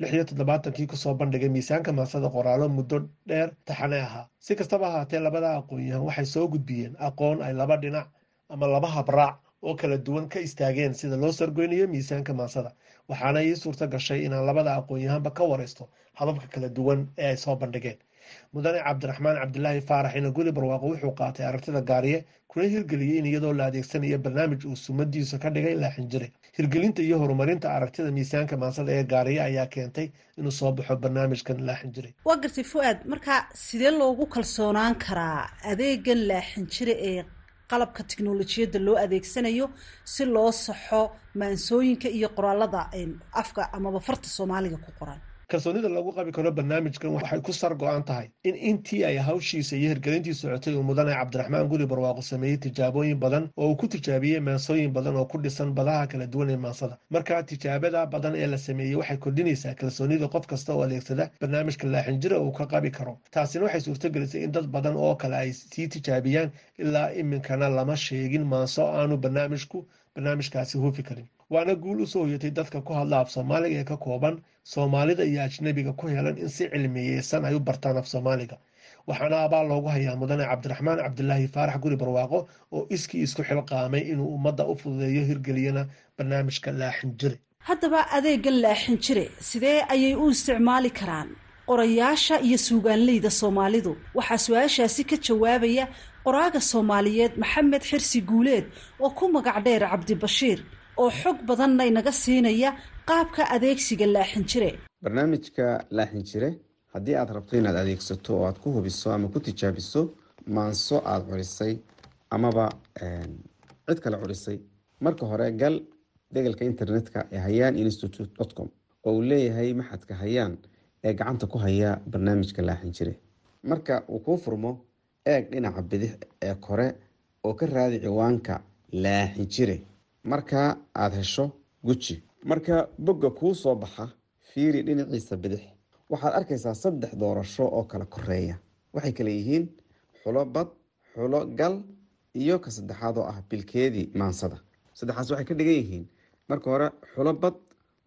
C: lix iyo toddobaatankii ku soo bandhigay miisaanka maansada qoraalo muddo dheer taxane ahaa si kastaba ahaatee labada aqoon-yahan waxay soo gudbiyeen aqoon ay laba dhinac ama laba habraac oo kala duwan ka istaageen sida loo sargoynayo miisaanka maansada waxaana ii suurto gashay inaan labada aqoon-yahanba ka waraysto hababka kala duwan ee ay soo bandhigeen mudane cabdiraxmaan cabdilaahi faarax inaguli barwaaqo wuxuu qaatay aragtida gaariye kuna hirgeliyey in iyadoo la adeegsanayo barnaamij uu sumadiisu ka dhigay laaxin jire hirgelinta iyo horumarinta aragtida miisaanka maansada ee gaariye ayaa keentay inuu soo baxo barnaamijkan laaxin jire
K: waa gartay fu-aad. Marka sidee loogu kalsoonaan karaa adeegan laaxin jire ee qalabka tiknolojiyadda loo adeegsanayo si loo saxo maansooyinka iyo qoraalada afka amaba farta soomaaliga ku qoran
C: kalsoonida lagu qabi karo barnaamijkan waxay ku sar go-an tahay in intii ay hawshiisa iyo hirgelintii socotay uu mudane cabdiraxmaan guri barwaaqo sameeyey tijaabooyin badan oo uu ku tijaabiyey maansooyin badan oo ku dhisan badaha kala duwan ee maansada. Markaa tijaabada badan ee la sameeyey waxay kordhinaysaa kalsoonida qof kasta oo adeegsada barnaamijka laaxinjira uu ka qabi karo. Taasina waxay suurtogelisay in dad badan oo kale ay sii tijaabiyaan ilaa iminkana lama sheegin maanso aanu barnaamijku barnaamijkaasi huufi karin. Waana guul u soo hoyatay dadka ku hadla af soomaaliga ee ka kooban soomaalida iyo ajnabiga ku helan in si cilmiyeysan ay u bartaan af soomaaliga. Waxaana abaal loogu hayaa mudane cabdiraxmaan cabdilaahi faarax guri barwaaqo oo iskii isku xilqaamay inuu ummadda u fududeeyo hirgeliyana barnaamijka laaxin jire
K: haddaba adeegan laaxin jire sidee ayay u isticmaali karaan? Qorayaasha iyo suugaanleyda soomaalidu waxaa su'aashaasi ka jawaabaya qoraaga soomaaliyeed maxamed xirsi guuleed oo ku magac dheer cabdibashiir oo xog badanna inaga siinaya qaabka adeegsiga laaxin jire.
M: Barnaamijka laaxin jire haddii aad rabto inaad adeegsato oo aad ku hubiso ama ku tijaabiso maanso aada curisay amaba cid kale curisay marka hore gal degalka internetka ee hayaan institute dot com oo uu leeyahay maxadka hayaan ee gacanta ku haya barnaamijka laaxin jire. Marka uu kuu furmo eeg dhinaca bidix ee kore oo ka raadi ciwaanka laaxin jire. Markaa aada hesho guji marka bogga kuu soo baxa fiiri dhinaciisa bidix. Waxaad arkaysaa saddex doorasho oo kala koreeya waxay kale yihiin xulo bad xulo gal iyo ka saddexaad oo ah bilkeedii maansada. Saddexaas waxay ka dhigan yihiin. Marka hore xulo bad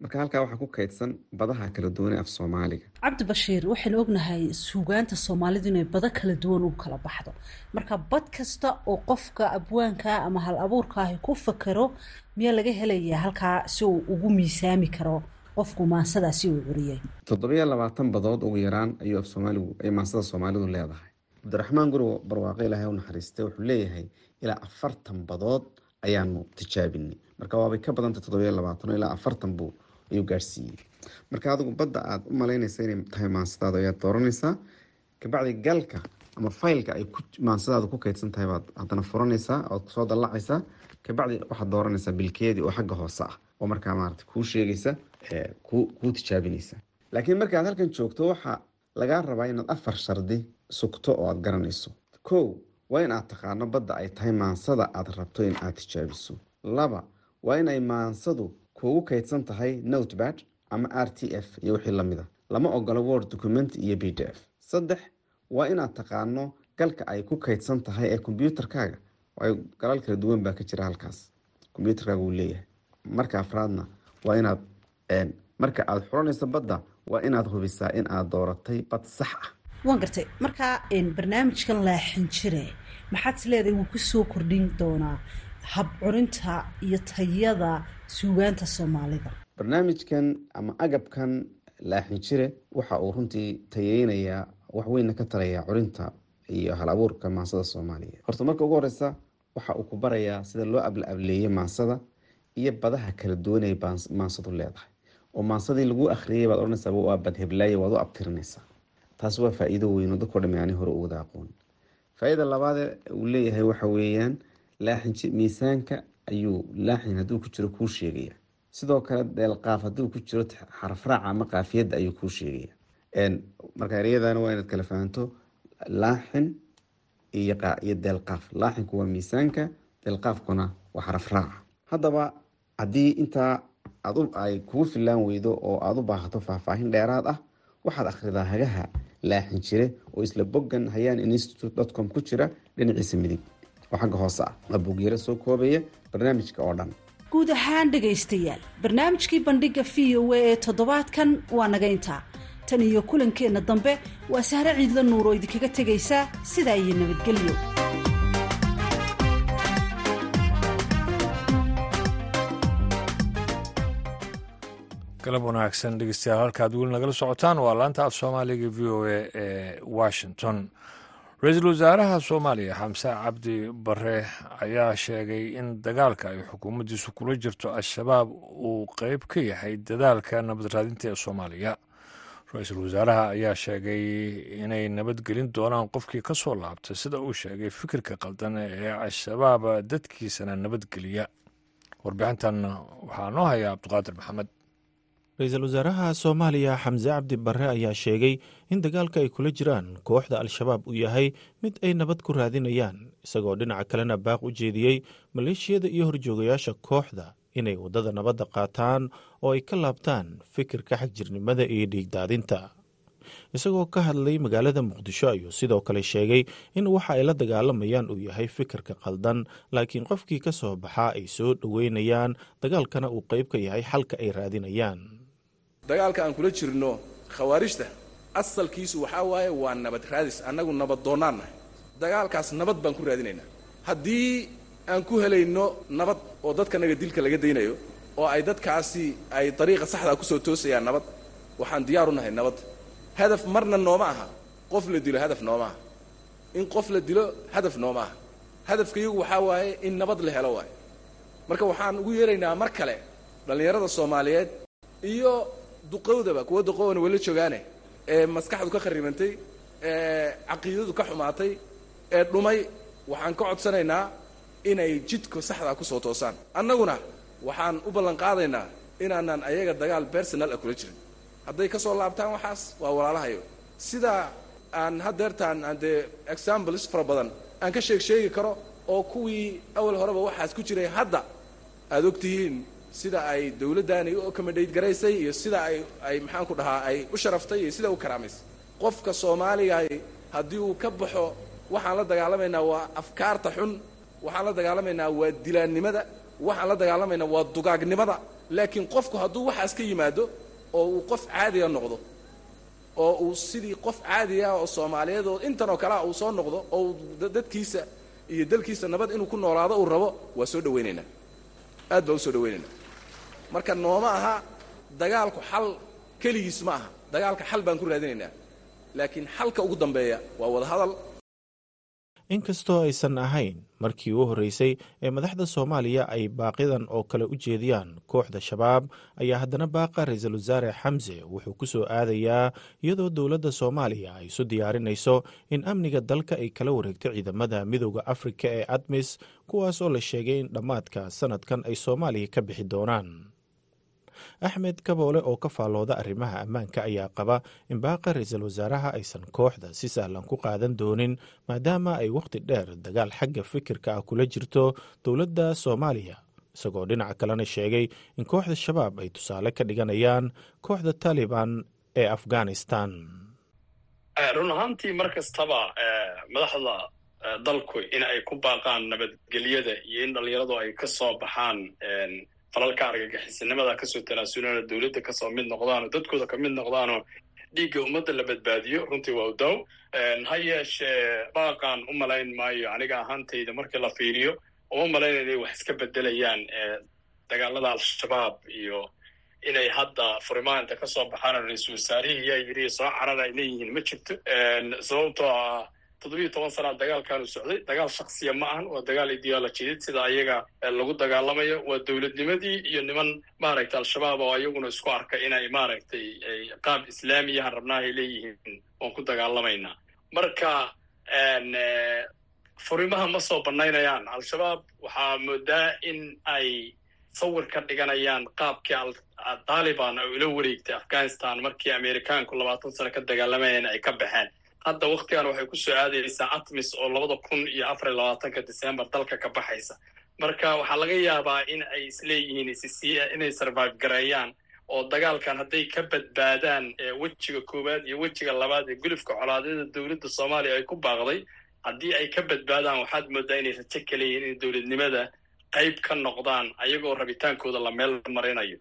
M: marka halkaa waxaa ku kaydsan badaha kala duwane af soomaaliga.
K: Cabdibashiir waxaynu ognahay suugaanta soomaalidu inay bado kala duwan u kala baxdo. Marka bad kasta oo qofka abwaanka ama hal abuurkaahi ku fakero miyaa laga helayaa halkaa si uu ugu miisaami karo qofku maansadaasi uu curiyay
M: toddobiyo labaatan badood ugu yaraan ayuu af soomaaligu ay maansada soomaalidu leedahay. Cabdiraxmaan guri barwaaqo ilaahay u naxariistay wuxuu leeyahay ilaa afartan badood ayaanu tijaabinay. Marka waabay ka badanta toddobiyo labaatan ilaa afartan buu ayuu gaarsiiyey marka adigu badda aad u malaynaysa inay tahay maansadaada ayaad dooranaysaa kabacdi galka ama faylka ay maansadaada ku kaydsan tahay baad haddana furanaysaa ood soo dallacaysaa kabacdi waxaad dooranaysaa bilkeedii oo xagga hoose ah oo markaa maarata kuu sheegaysa kuu tijaabinaysa. Laakiin markaad halkan joogto waxaa lagaa rabaa inaad afar shardi sugto oo aad garanayso. Kow waa in aad taqaano badda ay tahay maansada aad rabto in aad tijaabiso. Laba waa in ay maansadu kuugu kaydsan tahay notebad ama r t f iyo wixii la mid a lama ogolo word document iyo b d f. Saddex waa inaad taqaano galka ay ku kaydsan tahay ee kombyuutarkaaga galal kala duwan baa ka jira halkaas. Kombyuutarkaaga uu leeyahay. Marka afraadna waa inaad marka aad xuranayso badda waa inaad hubisaa in aad dooratay bad sax ah.
K: Waan gartay. Markaa barnaamijkan laaxin jire maxaad is leedahay wuu ku kordhin doonaa hab curinta iyo tayada suugaanta soomaalida.
M: Barnaamijkan ama agabkan laaxin jire waxa uu runtii tayeynayaa wax weynna ka tarayaa curinta iyo hal abuurka maansada soomaaliya. Horta marka ugu horeysa waxa uu ku barayaa sida loo abla ableeyey maansada iyo badaha kala duwanay maansadu leedahay. Oo maansadii lagu akhriyay baad odhanaysaa waa badheblaaye waad u abtirinaysaa. Taas waa faa-iido weyn oo dadkao dhami ani hore u aqoon faa-iida labaade uu leeyahay waxa weeyaan laaxin miisaanka ayuu laaxin hadduu ku jiro kuu sheegaya. Sidoo kale deelqaaf hadduu ku jiro xarafraaca ama qaafiyadda ayuu kuu sheegaya. Marka ereyadana waa inaad kala fahanto laaxin iyo deelqaaf laaxinku waa miisaanka deelqaafkuna waa xarafraaca haddaba haddii intaa ay kugu filaan weydo oo aada u baahato faahfaahin dheeraad ah waxaad akhridaa hagaha laaxin jire oo isla boggan hayaan institute com ku jira dhinaciisa midig oo xagga hoose ah. Waa bugyaro soo koobaya barnaamijka oo dhan.
K: Guud ahaan dhegaystayaal barnaamijkii bandhiga v o a ee toddobaadkan waa naga intaa. Tan iyo kulankeenna dambe waa sahre ciidla nuur oo idinkaga tegaysa sidaa iyo nabadgelyo.
A: Galab wanaagsan dhegeystayaal halkaad weli nagala socotaan waa laanta af soomaaliga v o a ee washington ra'iisul wasaaraha soomaaliya xamse cabdi bare ayaa sheegay in dagaalka ay xukuumaddiisu kula jirto al-shabaab uu qeyb ka yahay dadaalka nabad raadinta ee soomaaliya. Ra'iisul wasaaraha ayaa sheegay inay nabadgelin doonaan qofkii ka soo laabtay sida uu sheegay fikirka qaldan ee al-shabaab dadkiisana nabadgeliya. Warbixintan waxaa noo haya cabdiqaadir maxamed
N: ra'iisul wasaaraha soomaaliya xamse cabdi barre ayaa sheegay in dagaalka ay kula jiraan kooxda al-shabaab uu yahay mid ay nabad ku raadinayaan isagoo dhinaca kalena baaq u jeediyey maleeshiyada iyo horjoogayaasha kooxda inay waddada nabadda qaataan oo ay ka laabtaan fikirka xagjirnimada iyo dhiigdaadinta. Isagoo ka hadlay magaalada muqdisho ayuu sidoo kale sheegay in waxa ay la dagaalamayaan uu yahay fikirka qaldan laakiin qofkii ka soo baxaa ay soo dhoweynayaan dagaalkana uu qayb ka yahay xalka ay raadinayaan
O: dagaalka aan kula jirno khawaarijta asalkiisu waxaa waaye waa nabad raadis. Annagu nabad doonnaan nahay. Dagaalkaas nabad baan ku raadinaynaa haddii aan ku helayno nabad oo dadkanaga dilka laga daynayo oo ay dadkaasi ay dariiqa saxdaa ku soo toosayaan nabad waxaan diyaaru nahay nabad. Hadaf marna nooma aha. Qof la dilo hadaf nooma aha. In qof la dilo hadaf nooma aha. Hadafka iyagu waxaa waaye in nabad la helo waaye. Marka waxaan ugu yeeraynaa mar kale dhallinyarada soomaaliyeed iyo duqowdaba kuwa duqowana wala joogaane ee maskaxdu ka kharibantay ee caqiidadu ka xumaatay ee dhumay waxaan ka codsanaynaa inay jidka saxdaa ku soo toosaan. Annaguna waxaan u ballan qaadaynaa inaanaan ayaga dagaal bersonal ah kula jirin. Hadday ka soo laabtaan waxaas waa walaalahayo. Sidaa aan haddeertaan aan dee examples fara badan aan ka sheeg sheegi karo oo kuwii awal horeba waxaas ku jiray hadda aada og tihiin sida ay dawladdaani u accommodate garaysay iyo sida ay ay maxaan ku dhahaa ay u sharaftay iyo sida u karaamaysay. Qofka soomaaligaay haddii uu ka baxo waxaan la dagaalamaynaa waa afkaarta xun waxaan la dagaalamaynaa waa dilaannimada waxaan la dagaalamaynaa waa dugaagnimada laakiin qofku hadduu waxaas ka yimaado oo uu qof caadiga noqdo oo uu sidii qof caadiga oo soomaaliyeed oo intan oo kalea uu soo noqdo oo dadkiisa iyo dalkiisa nabad inuu ku noolaado uu rabo waa soo dhawaynaynaa aad baa u soo dhawaynaynaa marka nooma aha dagaalku xal keligiis ma aha. Dagaalka xal baan ku raadinaynaa. Laakiin xalka ugu dambeeya waa wadahadal
N: inkastoo aysan ahayn markii u horreysay ee madaxda soomaaliya ay baaqidan oo kale u jeediyaan kooxda shabaab ayaa haddana baaqa ra'iisul wasaare xamse wuxuu ku soo aadayaa iyadoo dowladda soomaaliya ay isu diyaarinayso in amniga dalka ay kala wareegto ciidamada midooda afrika ee admis kuwaas oo la sheegay in dhammaadka sanadkan ay soomaaliya ka bixi doonaan axmed kaboole oo ka faallooda arrimaha ammaanka ayaa qaba in baaqa ra'iisul wasaaraha aysan kooxda si sahlan ku qaadan doonin maadaama ay wakhti dheer dagaal xagga fikirka ah kula jirto dowladda soomaaliya. Isagoo dhinaca kalena sheegay in kooxda shabaab ay tusaale ka dhiganayaan kooxda taliban ee afghanistan.
P: Run ahaantii mar kastaba madaxda dalku in ay ku baaqaan nabadgelyada iyo in dhallinyaradu ay ka soo baxaan falalka argagixisinimada ka soo tanaasulana dowladda ka soo mid noqdaanoo dadkooda ka mid noqdaanoo dhiigga ummadda la badbaadiyo. Runtii waa udaw ha yeeshee baaqaan u malayn maayo aniga ahaantayda markii la fiiriyo. Uma malayn inay wax iska bedelayaan dagaalada al-shabaab iyo inay hadda furimaanta ka soo baxaan ra'iisul wasaarihii yaa yidhi soo carar ay leeyihiin ma jirto. Sababtoo ah toddobiyo toban sanaa dagaalkaanu socday. Dagaal shaksiya ma ahan waa dagaal ideolojiyad sida ayaga lagu dagaalamayo waa dowladnimadii iyo niman maaragtay al-shabaab oo ayaguna isku arka inay maaragtay qaab islaamiyahan rabnaa ay leeyihiin waan ku dagaalamaynaa marka furimaha ma soo banaynayaan al-shabaab waxaa moodaa in ay sawir ka dhiganayaan qaabkii taliban oo ila wareegtay afghanistan markii amerikaanku labaatan sano ka dagaalamayeen ay ka baxeen hadda waktigan waxay ku soo aadaysaa atmis oo labada kun iyo afar iyo labaatanka december dalka ka baxaysa. Marka waxaa laga yaabaa in ay isleeyihiin inay survive gareeyaan oo dagaalkan hadday ka badbaadaan wejiga koowaad iyo wejiga labaad ee gulufka colaadyada dowladda soomaaliya ay ku baaqday haddii ay ka badbaadaan waxaad moodaa inay rajo ka leeyihiin in dowladnimada qayb ka noqdaan ayagoo rabitaankooda la meel marinayo.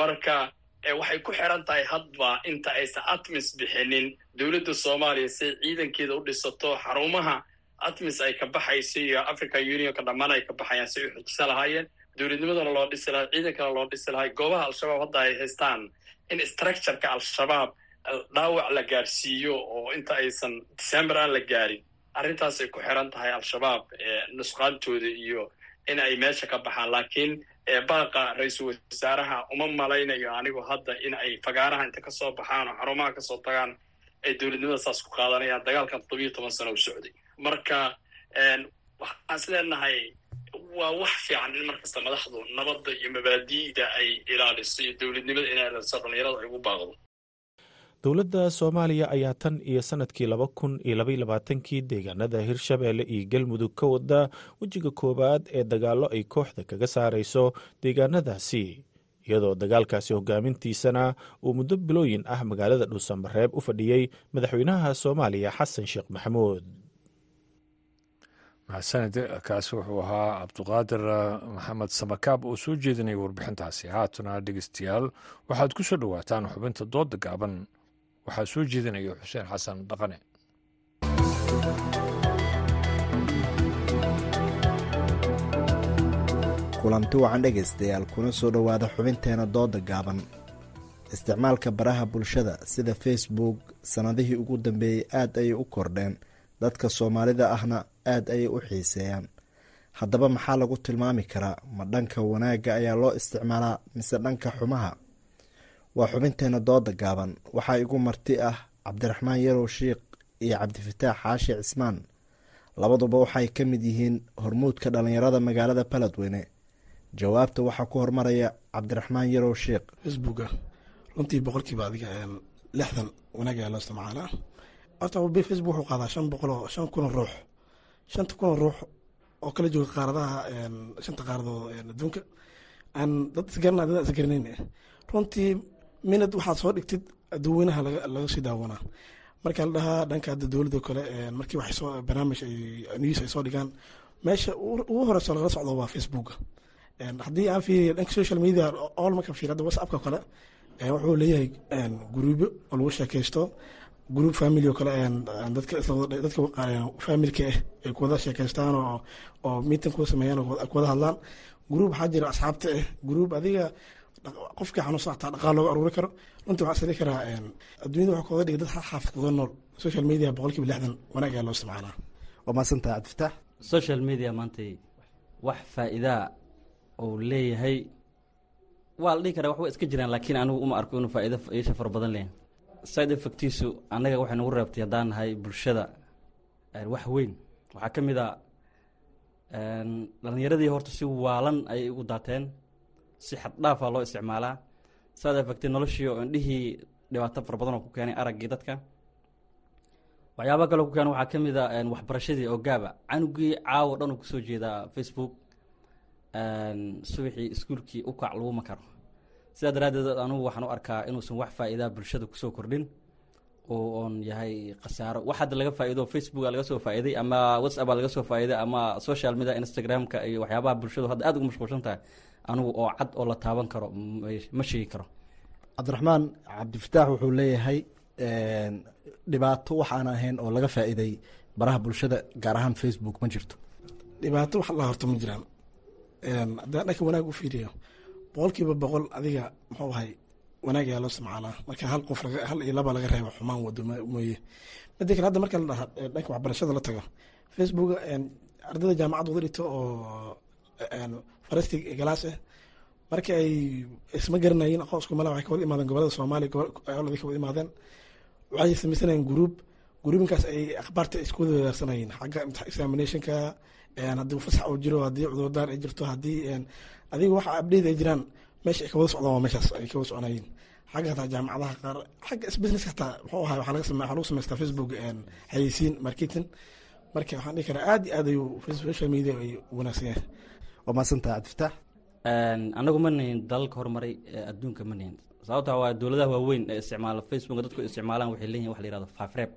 P: Marka waxay ku xiran tahay hadba inta aysan atmis bixinin. Dowladda soomaaliya siay ciidankeeda u dhisato xarumaha atmis ay ka baxayso iyo african unionka dhammaan ay ka baxayaan si ay u xujisan lahaayeen. Dowladnimadana loo dhisi lahay ciidankana loo dhisi lahay goobaha al-shabaab hadda ay haystaan in structureka al-shabaab dhaawac la gaarsiiyo oo inta aysan december aan la gaarin. Arrintaasay ku xiran tahay al-shabaab nusqaantooda iyo in ay meesha ka baxaan. Laakiin baaqa ra'iisul wasaaraha uma malaynayo anigu hadda in ay fagaaraha inta ka soo baxaan oo xarumaha ka soo tagaan ay dowladnimada saas ku qaadanayaan dagaalkan toddobiyo toban sano u socday. Marka waxaan is leenahay waa wax fiican in markasta madaxdu nabadda iyo mabaadi'da ay ilaaliso iyo dowladnimada inay ilaaliso dhallinyarada ay ugu baaqdo
N: dowladda soomaaliya ayaa tan iyo sannadkii laba kun iyo labaiy labaatankii deegaanada hirshabeelle iyo galmudug ka wada wejiga koowaad ee dagaallo ay kooxda kaga saarayso deegaanadaasi iyadoo dagaalkaasi hogaamintiisana uu muddo bilooyin ah magaalada dhuusamareeb u fadhiyey madaxweynaha soomaaliya xasan sheekh maxamuud.
A: Mahadsanid kaasi wuxuu ahaa cabduqaadir maxamed samakaab oo soo jeedinaya warbixintaasi. Haatana dhegeystayaal waxaad ku soo dhowaataan xubinta dooda gaaban waxaa soo jeedinaya xuseen xasan dhaqane.
Q: Kulanti wacan dhegaystayaal kuna soo dhowaada xubinteena dooda gaaban. Isticmaalka baraha bulshada sida facebook sannadihii ugu dambeeyey aad ayay u kordheen dadka soomaalida ahna aad ayay u xiiseeyaan. Haddaba maxaa lagu tilmaami karaa? Ma dhanka wanaagga ayaa loo isticmaalaa mise dhanka xumaha waa xubinteena dooda gaaban. Waxaa igu marti ah cabdiraxmaan yarow shiikh iyo cabdifataax xaashi cismaan. Labaduba waxay ka mid yihiin hormuudka dhallinyarada magaalada baledweyne jawaabta waxaa ku hormaraya cabdiraxmaan yarow sheikh.
R: Facebooka runtii boqolkiiba adiga lixdan wanaag ayaa loo isticmaalaa. Horta facebook wuxuu qaadaa shan boqoloo shan kun oo ruux. Shanta kun oo ruux oo kala jooga qaaradaha shanta qaaradood adduunka. Aan dad isgarana dad isgaranayn runtii minad waxaad soo dhigtid dadweynaha laga sii daawanaa. Marka la dhahaa dhanka hadda dowladda kale markii wax soo barnaamij news ay soo dhigaan meesha ugu horeyso lagala socdo waa facebooka haddii aan fiiriyo dhanka social media all marka fiiriyo hadda whatsappka kale wuxuu leeyahay guruubyo oo lagu sheekaysto. Group family oo kale dadka familka ah ay kuwada sheekaystaan oo meeting ku sameeyaan kuwada hadlaan. Group waxaa jira asxaabta ah group adiga qofkii xanuunsan xataa dhaqaal looga aruuri karo. Runtii waxaa isdhihi karaa adduunyada waxaa kooga dhigay dad kuga nool. Social media boqolkiiba lixdan wanaag ayaa loo isticmaalaa.
Q: Waa maasantaha cabdifitaax
S: social media maanta wax faa'iidaa uu leeyahay. Waa la dhihi karaa wax waa iska jiraan laakiin anigu uma arko inuu faa'iido yeesha fara badan leeyahay. Side effectiisu annaga waxay nagu reebtay haddaan nahay bulshada wax weyn. Waxaa ka mid a dhalinyaradii horta si waalan ayay ugu daateen si xaddhaafaa loo isticmaalaa side effecti noloshii oo indhihii dhibaato fara badan oo ku keenay araggii dadka. Waxyaaba kaloo ku keenay waxaa ka mid a waxbarashadii oo gaaba. Canugii caawo dhan uu ku soo jeedaa facebook subaxii iskuulkii u laguma karo sidaa daraaddeed anugu waxaan u arkaa inuusan wax faa'iidaa bulshada ku soo kordhin oo oon yahay khasaaro. Wax hadda laga faa'iido facebooka laga soo faa'iiday ama whatsappaa laga soo faa'iiday ama social media instagramka iyo waxyaabaha bulshadu hadda aad ugu mashquulsan tahay anigu oo cad oo la taaban karo ma sheegi karo.
Q: Cabdiraxmaan cabdifataax wuxuu leeyahay dhibaato waxaan ahayn oo laga faa'iiday baraha bulshada gaar ahaan facebook ma jirto.
R: Dhibaato wax la horta ma jiraan. Haddaan dhanka wanaag u fiiriyo boqolkiiba boqol adiga muxuu ahay wanaag yaa loo isticmaalaa. Marka hal qof hal iyo laba laga reebo xumaan wado mooye. Mida kale hadda marka la dhaha dhanka waxbarashada la tago facebook ardayda jaamacad wada dhigto oo farasti galaas ah marka ay isma garanayin aqoonsku mala waxay ka imaadeen gobollada soomaaliya gobollada ka imaadeen. Waxay samaysanayeen group gruubinkaas ay akhbaarta isku wada wadaarsanayeen xagga examinationka haddii fasax uu jiro haddii cudurdaar ay jirto haddii adiga waxa abdheed ay jiraan meesha ay ka wada socdaan waa meeshaas ay ka wada soconayeen xagga hataa jaamacadaha qaar xagga business hataa muxuu ahay waxaa laga samey waxaa lagu samaystaa facebook xayeysiin marketing. Marka waxaan dhihi karaa aad iyo aad ayuu social media ay wanaagsan yahay
Q: waa maasantaha cabdifataax
S: anagu ma nihin dalalka horumaray adduunka ma nihin sababta waa dowladaha waaweyn ee isticmaala facebook dadku isticmaalaan waxay leeyihiin wax la yihahdo fafreeb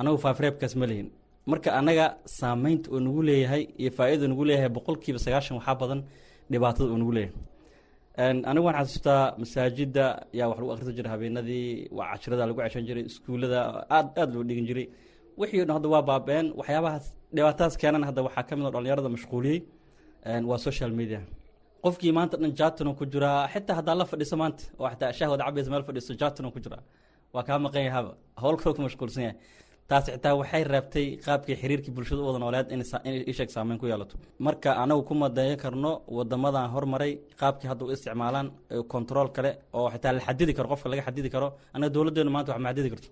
S: anagu fafreebkaas ma lihin. Marka annaga saameynta uu nagu leeyahay iyo faa-ida nagu leeyahay boqolkiiba sagaashan waxaa badan dhibaatada uu nagu leeyahay. Anigu waan xasuustaa masaajida yaa wax lagu akhrisan jiray habeenadii cashirada lagu ceshan jiray iskuullada aad aad loo dhigan jiray. Wixii hadda waa baaba-een waxyaabahaas dhibaatadaas keenan hadda waxaa ka mid oo dhalinyarada mashquuliyey waa social media. Qofkii maanta dhan jatano ku jiraa xitaa haddaa la fadhiiso maanta oo xataa shahwada cabaysa meel fadhiiso jatano ku jiraa waa kaa maqan yahaba howl ku mashquulsan yahay. Taas xitaa waxay reebtay qaabkii xiriirkii bulshada u wada nooleed inay isheeg saameyn ku yeelato. Marka anagu kuma dayan karno wadamadan hormaray qaabkii hadda u isticmaalaan control kale oo xitaa la xadidi karo qofka laga xadidi karo anaga dowladeenu maanta wax ma xadidi karto.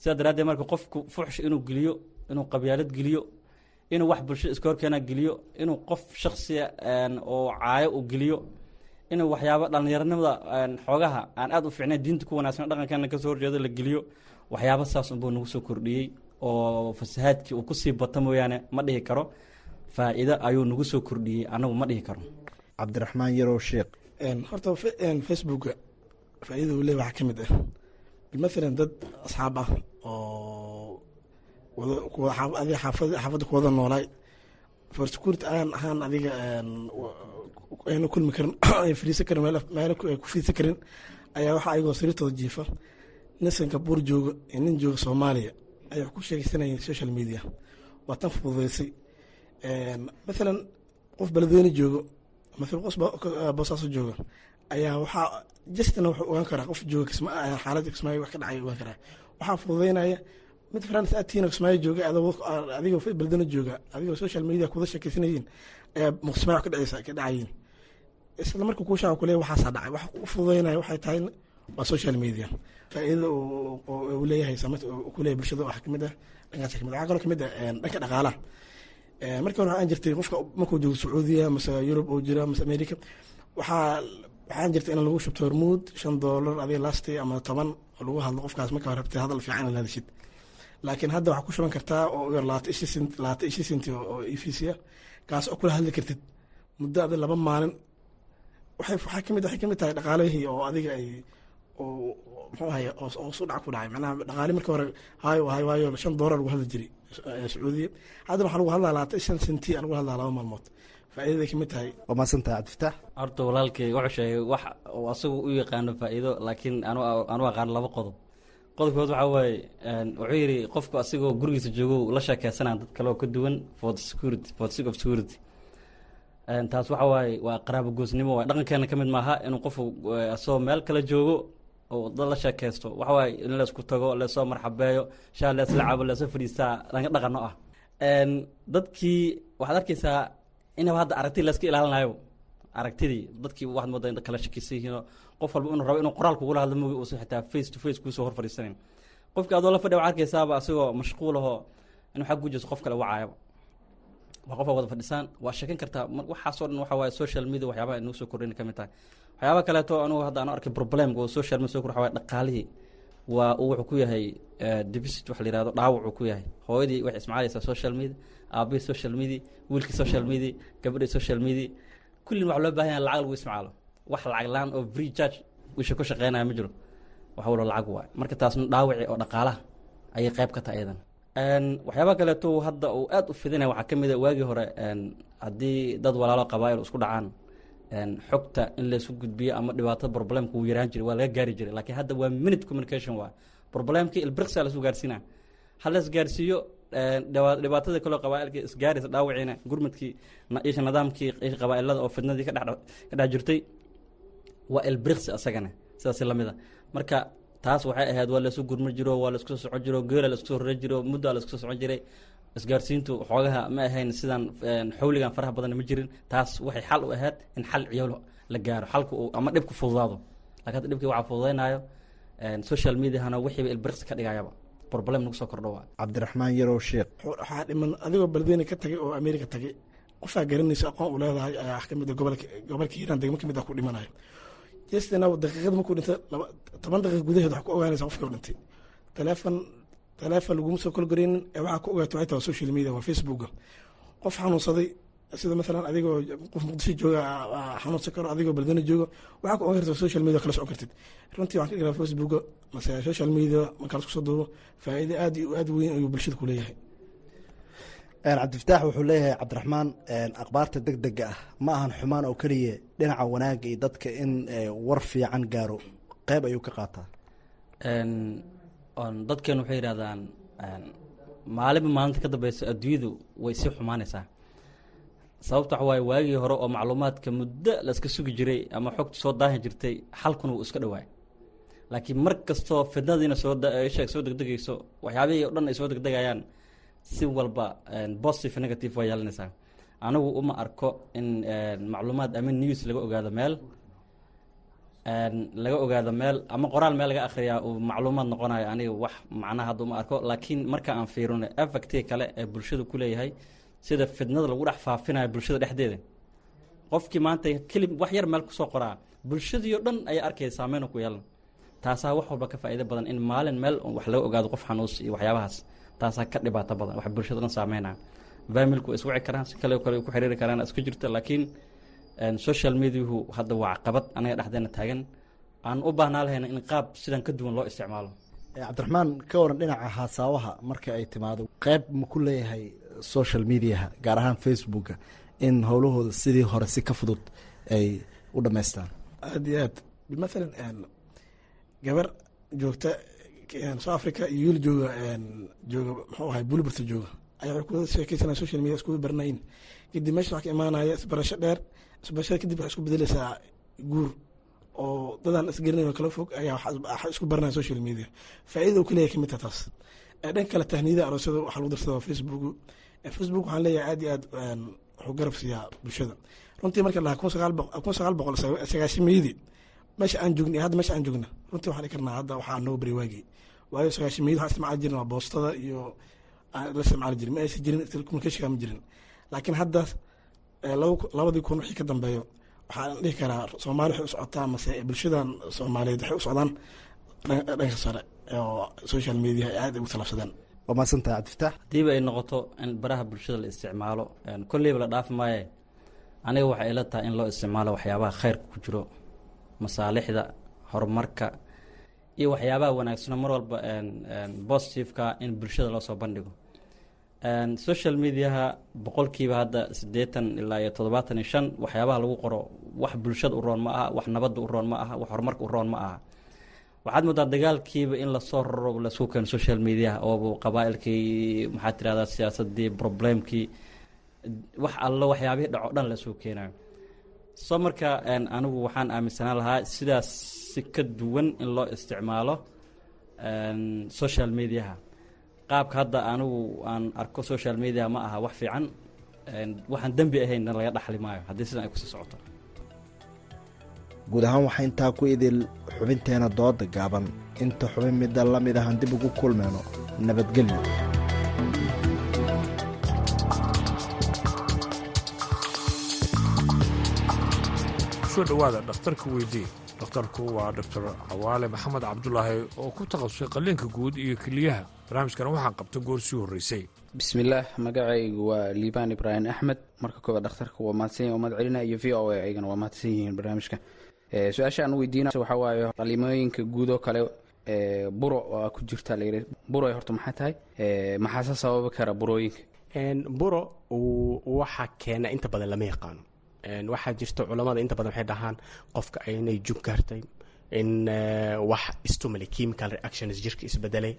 S: Sidaa daraaddeed marka qofku fuxsh inuu geliyo inuu qabyaalad geliyo inuu wax bulshada iska horkeena geliyo inuu qof shaksiya oo caayo u geliyo inuu waxyaaba dhalinyaranimada xoogaha aan aad u fiicnayn diinta ku wanaagsan dhaqankeena ka soo horjeedo la geliyo waxyaaba saas unbuu nagu soo kordhiyey oo fasahaadkii uu ku sii bato mooyaane ma dhihi karo. Faa-iido ayuu nagu soo kordhiyey anagu ma dhihi karo.
Q: Cabdiraxmaan yarow sheekh
R: horta facebooka faa-idada uu leey waxaa ka mid ah. Bimathalan dad asxaab ah oo adiga xaafadda ku wada noolaay for security aan ahaan adiga ayna kulmi karin ay fadhiisan karin meel ku fadhiisan karin ayaa waxaa ayagoo sariirtooda jiifa. Nin singapore jooga iyo nin jooga soomaaliya ay wax ku sheegeysanayeen social media. Waa tan fududeysay. Mathalan qof beledweyne joogo mathalan qof boosaaso jooga ayaa waxaa justina wuxuu ogaan karaa qof jooga xaaladda kismaayo wax ka dhacay ogaan karaa. Waxaa fududeynaya mid france atiina kismaayo jooga adigoo beledweyne jooga adigoo social media kuwada sheekeysanayeen ayaa kismaayo ka dhacaysa ka dhacayiin isla marka kuu kuleeya waxaasaa dhacay waxa u fududeynaya waxay tahay waa social media. Faa-iidada uu leeyahay saamaynta ku leeyahay bulshada waxaa ka mid ah dhankaas ka mid waxaa kaloo ka mid ah dhanka dhaqaalaha. Markii hore waxaan jirtay qofka markuu joogo sacuudiya mase yurub uu jira mase america waxaa waxaan jirtay in lagu shubto hormuud shan doolar adiga lasti ama toban oo lagu hadlo qofkaas. Markaa rabtay hadal fiican inaad hadashid laakiin hadda waxaa ku shuban kartaa oo yar labaatan ishi senti oo efisiya kaas oo kula hadli kartid muddo ada laba maalin. Waxay waxaa ka mid waxay ka mid tahay dhaqaalihii oo adiga ay oo muxuu ahay oo su dhac ku dhacay. Macnaha dhaqaali markii hore hayo hayo waayo shan doolar lagu hadli jiray sacuudiya. Haddana waxaa lagu hadlaa labaatan shan senti lagu hadlaa laba maalmood. Faa'iidaday ka mid tahay.
Q: Waa maasantaha cabdifataax
S: horta walaalkay wuxuu sheegay wax uu asagu u yaqaano faa'iido laakiin anu anu aqaan laba qodob qodobkood waxaa waaye wuxuu yidhi qofku asigoo gurigiisa joogo la sheekeysanaa dad kale oo ka duwan for of security. Taas waxa waaye waa qaraabo goosnimo waay dhaqankeena ka mid maaha inuu qofku asagoo meel kale joogo oo dad la sheekeysto waxa waaye in laysku tago leesoo marxabeeyo shaa leesla cabo leesoo fadhiistaa dhanka dhaqano ah. Dadkii waxaad arkeysaa inaba hadda aragti layska ilaalinayo. Aragtidii dadkii waxaad moodaa in kala shakeysan yihiinoo qof walba inuu rabo inuu qoraal kugula hadlo moogi uusan xitaa face to face kuusoo hor fadhiisanayn qofkii adoo la fadhiya waxaad arkeysaaba asigoo mashquul ahoo inuu xag gujeyso qof kale wacaayaba waa qofa wada fadhisaan waa sheekan kartaa waxaasoo dhan waxa waaye social media waxyaabaha inuu soo kordhin ka mid tahay. Waxyaaba kaleeto anugu hadda aan arkay problemka oo social media soo kordh waxa waaye dhaqaalihii waa uu wuxuu ku yahay deficit wax la yihahdo dhaawacuu ku yahay. Hooyadii waxay ismacaalaysaa social media aabihii social media wiilkii social media gabadhii social media. Kullin waxa loo baahan yahay lacag lagu ismacaalo wax lacag la'aan oo free charge wisha ku shaqeynaya ma jiro. Wax walba lacag waay. Marka taasna dhaawici oo dhaqaalaha ayay qayb ka tahay iyadan waxyaabaha kaleeto hadda uu aad u fidinaya waxaa ka mid a waagii hore haddii dad walaalo qabaayil isku dhacaan xogta in laysu gudbiyo ama dhibaatada problemka wuu yaraan jiray waa laga gaari jiray. Laakiin hadda waa minute communication waa problemkii ilbirqsa lasu gaarsiina ha la isgaarsiiyo dhibaatada kaloo qabaailka isgaaraysa dhaawiciina gurmadkii isha nidaamkii qabaailada oo fidnadii ka dhex jirtay waa ilbirqsi asagana sidaas la mid a marka taas waxay ahayd waa laysu gurma jiro waa la isku soo socon jiro geela la isku soo rara jiro muddaa la isku soo socon jiray. Isgaarsiintu xoogaha ma ahayn sidaan xawligan faraha badan ma jirin. Taas waxay xal u ahayd in xal ciyaalo la gaaro xalka uu ama dhibku fududaado. Lakin hadda dhibkii waxaa fududaynayo social mediahana wixiiba ilbirqsi ka dhigayaba problem nagu soo kordho waa.
Q: Cabdiraxmaan yarow sheekh
C: waxaa dhiman adigoo beledweyne ka tagay oo america tagay. Qofaa garanaysa aqoon u leedahay ayaa ka mid gobolka gobolka hiiraan degmo ka mid ah ku dhimanayo jestina daqiiqad markuu dhintay toban daqiiq gudaheed waxaa ku ogaanaysa qofka u dhintay. Teleefon teleefon laguma soo kolgareynin ee waxaa ku ogaatay waxay tahay social media waa facebooka qof xanuunsaday sida maalan adigoo qof muqdisho jooga xanuunsan karo adigoo beledweyne jooga waxaa ku ogaan karta social media kala socon kartid. Runtii waxaan ka dhigaa facebooka mase social media marka lasku soo duubo faa'iido aad iyo aad weyn ayuu bulshada ku leeyahay
Q: cabdifataax wuxuu leeyahay cabdiraxmaan akhbaarta deg dega ah ma ahan xumaan oo keliya dhinaca wanaagga iyo dadka in war fiican gaaro. Qeyb ayuu ka qaataa.
S: Dadkeenu waxay yidhahdaan maalinba maalinta ka dambeysa adduunyadu way sii xumaanaysaa. Sababta waxa waaye waagii hore oo macluumaadka muddo la iska sugi jiray ama xogta soo daahi jirtay xalkuna wuu iska dhawaay. Laakiin mar kastoo fidnadiina soo sheeg soo degdegayso waxyaabihii o dhan ay soo degdegayaan si walba positive negative waa yeelanaysaa anigu uma arko in macluumaad ama news laga ogaado meel laga ogaado meel ama qoraal meel laga akhriyaa uu macluumaad noqonayo aniga wax macnaha hadda uma arko. Laakiin marka aan fiirino effectii kale ee bulshada ku leeyahay sida fidnada lagu dhex faafinayo bulshada dhexdeeda. Qofkii maanta kelib wax yar meel ku soo qoraa bulshadii dhan ayaa arkaya saameyna ku yeelan taasaa wax walba ka faa'iido badan in maalin meel wax laga ogaado qof xanuus iyo waxyaabahaas taasaa ka dhibaato badan wax bulshada dhan saameynaya familku way iswici karaan si kale kale ku xiriiri karaan isku jirta laakiin social mediahu hadda waa caqabad. Anaga dhexdeena taagan aan u baahnaa lahayna in qaab sidan ka duwan loo isticmaalo.
Q: Cabdiraxmaan ka waran dhinaca haasaawaha marka ay timaado qeyb ma ku leeyahay social mediaha gaar ahaan facebooka in howlahooda sidii hore si ka fudud ay u dhammaystaan?
C: Aada iyo aad. Maalan gabar joogta south africa iyo wiil jooga jooga muxuu ahay buliburta jooga. Ayaa waxay kuwada sheekeysanaya social media iskugu baranayin kadib meesha waxaa ka imaanaya isbarasho dheer isbarashada kadib waxay isku bedeleysaa guur. Oo dadaan isgelinayo kala fog ayaa waxa isku baranaya social media. Faa'iida uu kaleeyahay ka mid taha taas. Dhan kale tahniyada aroosyada waxaa lagu darsada facebook. Facebook waxaan leeyahay aad iyo aad wuxuu garab siiyaa bulshada. Runtii marka lahaa kun sagaal boqol sagaashimayadii meesha aan joogna hadda meesha aan joogna runtii waxaan dhihi karnaa hadda waxaa noo bari waayo sagaashimayadii waxaan isticmaali jirin waa boostada iyo la isticmaali jirin. Ma aysan jirin telecommunicationka ma jirin. Laakiin hadda labadii kun wixii ka dambeeyo waxaan dhihi karaa soomaali waxay u socotaa mase bulshadan soomaaliyeed waxay u socdaan dhanka sare oo social media ay aad ugu talaabsadeen
Q: waa mahadsantahay cabdifataax
S: hadiiba ay noqoto in baraha bulshada la isticmaalo kolleyba la dhaafi maaye aniga waxay ila tahay in loo isticmaalo waxyaabaha khayrka ku jiro masaalixda horumarka iyo waxyaabaha wanaagsano mar walba positiveka in bulshada loo soo bandhigo. Social mediaha boqolkiiba hadda siddeetan ilaa iyo toddobaatan iyo shan waxyaabaha lagu qoro wax bulshada u roon ma aha wax nabadda u roon ma aha wax horumarka u roon ma aha. Waxaad moodaa dagaalkiiba in la soo raro lasku keeno social mediaha ooba qabaa-ilkii tirahdaa siyaasadii problemkii wax allo waxyaabihii dhaco dhan la soo keenayo. Soo marka anigu waxaan aaminsanaa lahaa sidaas si ka duwan in loo isticmaalo social mediaha. Qaabka hadda anigu aan arko social media ma aha wax fiican waxaan dembi ahaynna laga dhaxli maayo haddii sidan ay ku sii socoto.
Q: Guud ahaan waxaa intaa ku idil xubinteena dooda gaaban. Inta xubin midda la mid ahan dib ugu kulmeyno nabadgelyo.
A: Dhowaada dhakhtarka weydii dhakhtarku waa doctor cawaale maxamed cabdulaahi oo ku takhasusay qalliinka guud iyo keliyaha barnaamijkan waxaa qabta goor sii horreysay.
T: Bismillaah magacaygu waa liibaan ibraahim axmed. Marka koobaad dhakhtarka waa mahadsan waa mahad celina iyo v o a aygana waa mahadsan yihiin barnaamijka su'aasha aan weydiina waxaa waaye qalimooyinka guud oo kale buro oo ku jirta layidhi buro horta maxay tahay? Maxaase sababi kara burooyinka?
U: Buro waxa keena inta badan lama yaqaano waxaa jirta culammada inta badan waxay dhahaan qofka inay jug gaartay in wax stimuli chemical reactions jirka isbedelay.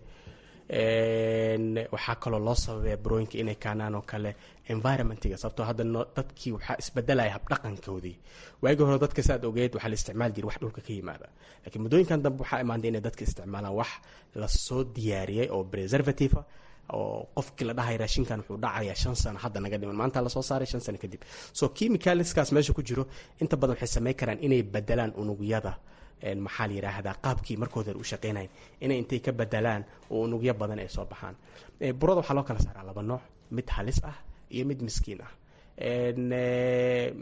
U: Waxaa kaloo loo sababaya burooyinka inay kaanaan oo kale environmentiga sababtoo hadda dadkii waxaa isbedelaya habdhaqankoodii waagii hore dadka saad ogeed waxaa la isticmaali jiray wax dhulka ka yimaada. Laakiin muddooyinkan dambe waxaa imaantay inay dadka isticmaalaan wax la soo diyaariyey oo preservative oo qofkii la dhahay raashinkan wuxuu dhacayaa shan sano hadda naga dhiman. Maanta la soo saaray shan sano kadib. So chemicalskaas meesha ku jiro inta badan waxay samayn karaan inay bedelaan unugyada maxaa la yidhaahdaa qaabkii markooda u shaqeynayn inay intay ka bedelaan oo unugyo badan ay soo baxaan. Burada waxaa loo kala saaraa laba nooc mid halis ah iyo mid miskiin ah.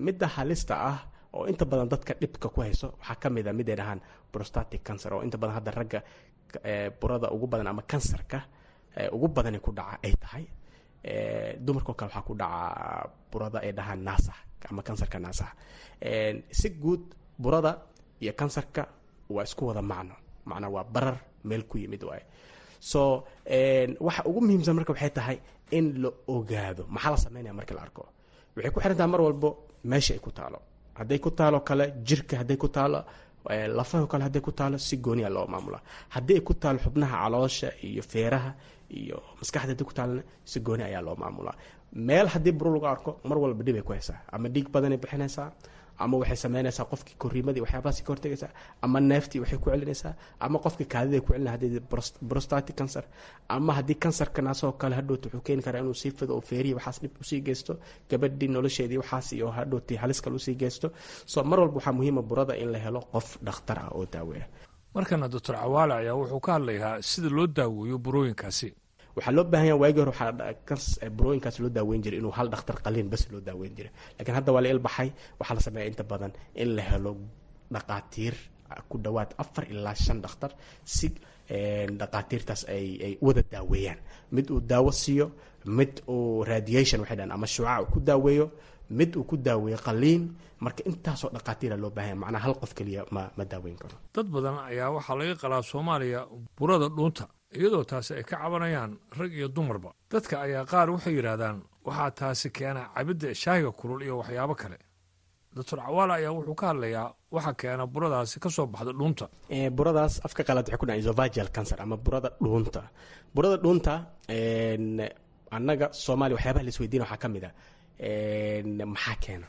U: Midda halista ah oo inta badan dadka dhibka ku hayso waxaa ka mid a mid ay dhahaan prostatic cancer oo inta badan hadda ragga burada ugu badan ama kansarka ugu badani ku dhaca ay tahay dumarkoo kale waxaa ku dhaca burada ay dhahaan naasax ama kansarka naasax si guud burada iyo kansarka waa isku wada macno. Macnaa waa barar meel ku yimid waaye. So waxa ugu muhiimsan marka waxay tahay in la ogaado. Maxaa la sameynaya marka la arko? Waxay ku xirantaha mar walbo meesha ay ku taalo. Hadday ku taalo kale jirka hadday ku taalo lafaho kale hadday ku taalo si gooniya loo maamula. Haddii ay ku taalo xubnaha caloosha iyo feeraha iyo maskaxda hadday ku taalona si gooni ayaa loo maamulaa meel haddii buro lagu arko mar walba dhib ay ku haysaa ama dhiig badanay bixinaysaa ama waxay sameynaysaa qofkii koriimadii waxyaabahaasi ka hortegaysaa ama neeftii waxay ku celinaysaa ama qofkii kaadida ku celina haddii prostatic cancer. Ama haddii kansarka naasoo kale hadhowta wuxuu keeni karaa inuu sii fido oo feerihi waxaas dhib u sii geysto gabadhii nolosheedii waxaas iyo hadhowtii halis kale u sii geysto. So mar walba waxaa muhiima burada in la helo qof dhakhtar ah oo daaweeya
A: markana doctor cawaale ayaa wuxuu ka hadlayaa sida loo daaweeyo burooyinkaasi
U: waxaa loo baahan yaha waagii hore waxaa burooyinkaas loo daaweyn jiray inuu hal dhakhtar qaliin bas loo daaweyn jiray. Laakiin hadda waa la ilbaxay waxaa la sameeya inta badan in la helo dhaqaatiir ku dhowaad afar ilaa shan dhakhtar si dhaqaatiirtaas ay ay wada daaweeyaan. Mid uu daawo siiyo mid uu radiation waxay dhahan ama shuuca uu ku daaweeyo mid uu ku daaweeyo qaliin marka intaasoo dhaqaatiira loo baahan yaha macnaa hal qof keliya ma ma daaweyn karo.
A: Dad badan ayaa waxaa laga qalaa soomaaliya burada dhuunta iyadoo taasi ay ka cabanayaan rag iyo dumarba. Dadka ayaa qaar waxay yidhaahdaan waxaa taasi keena cabidda shaahiga kulul iyo waxyaabo kale. Doctor cawaale ayaa wuxuu ka hadlayaa waxa keena buradaasi ka soo baxda dhuunta.
U: Buradaas afka qalaad waxay ku dhahan isovagal cancer ama burada dhuunta. Burada dhuunta annaga soomaaliya waxyaabaha la isweydiina waxaa ka mid a maxaa keena?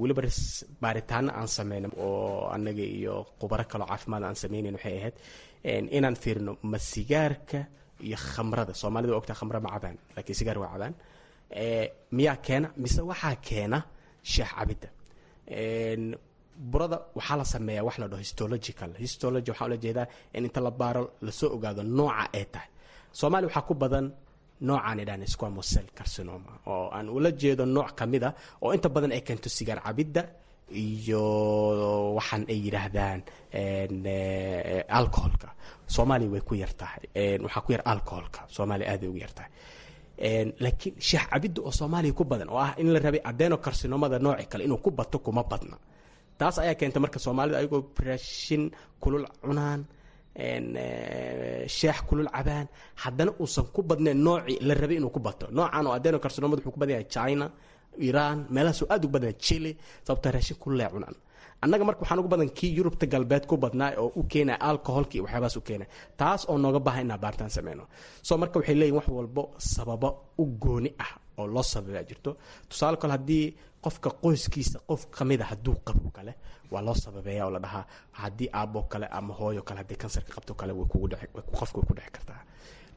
U: Weliba baaritaano aan sameyna oo annaga iyo khubaro kaloo caafimaad aan sameynayn waxay ahayd inaan fiirino ma sigaarka iyo khamrada. Soomaalida ogtaa khamra ma cabaan laakiin sigaar waa cabaan. Miyaa keena? Mise waxaa keena? Sheex cabidda. Burada waxaa la sameeyaa wax la dhaho histological. Histology waxaa ula jeedaa in inta la baaro la soo ogaado nooca ay tahay. Soomaaliya waxaa ku badan noocaan idhaan squamous cell carcinoma oo aan ula jeedo nooc ka mid a oo inta badan ay keento sigaar cabidda iyo waxaan ay yidhaahdaan alcoholka. Soomaaliya way ku yartahay waxaa ku yar alcoholka. Soomaaliya aaday ugu yartahay laakiin sheex cabidda oo soomaaliya ku badan oo ah in la rabay adeno carcinomada nooci kale inuu ku bato kuma badna. Taas ayaa keenta marka soomaalida ayagoo raashin kulul cunaan sheex kulul cabaan. Haddana uusan ku badnayn noocii la rabay inuu ku bato. Noocan oo adeno carcinomada wuxuu ku badan yahay china iran meelahaasoo aad ugu badan chile sababta raashin kululay cunaan annaga marka waxaan ugu badan kii yurubta galbeed ku badnaa oo u keenaya alcoholki iyo u keenaya taas oo nooga baahan inaan baaritaan sameyno so marka waxay leeyihiin wax walbo sababo u gooni ah oo loo sababaa jirto. Tusaale kale haddii qofka qoyskiisa qof ka mid a hadduu qabo kale waa loo sababeeya oo la dhahaa. Haddii aabo kale ama hooyo kale haddii kansarka qabto kale qofka way ku dhici kartaa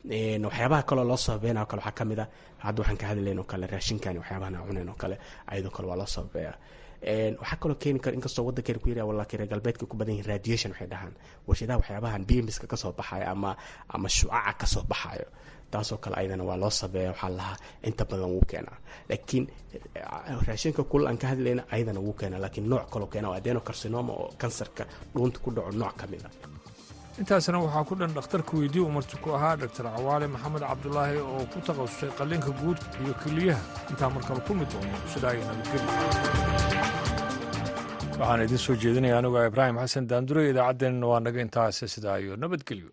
U: waxyaabaha kaloo loo sababeynao kale waxaa ka mid a hadda waxaan ka hadlayn oo kale raashinkan waxyaabahan cunayn oo kale ayadoo kale waa loo sababeeya. Waxaa kaloo keeni kara inkastoo waddankeena ku yara laakiin reer galbeedka ku badan yihiin radiation waxay dhahaan. Warshadaha waxyaabahan bimiska ka soo baxayo ama ama shucaca ka soo baxayo. Taasoo kale ayadana waa loo sabeeya waxaa lahaa inta badan wuu keenaa. Laakiin raashinka kulal aan ka hadlayna ayadana wuu keenaa laakiin nooc kaloo keena adeno carcinoma oo kansarka dhuunta ku dhaco nooc ka mid a
A: intaasna waxaa ku dhan dhakhtarka weydii umarti ku ahaa dhaktar cawaale maxamed cabdulaahi oo ku takhasusay qalliinka guud iyo keliyaha intaa markale ku mid doono sidaa iyo nabadgelya waxaan idiin soo jeedinaya anigoo ibraahim xasan daandure idaacaddeenna waa naga intaas sidaa nabadgelyo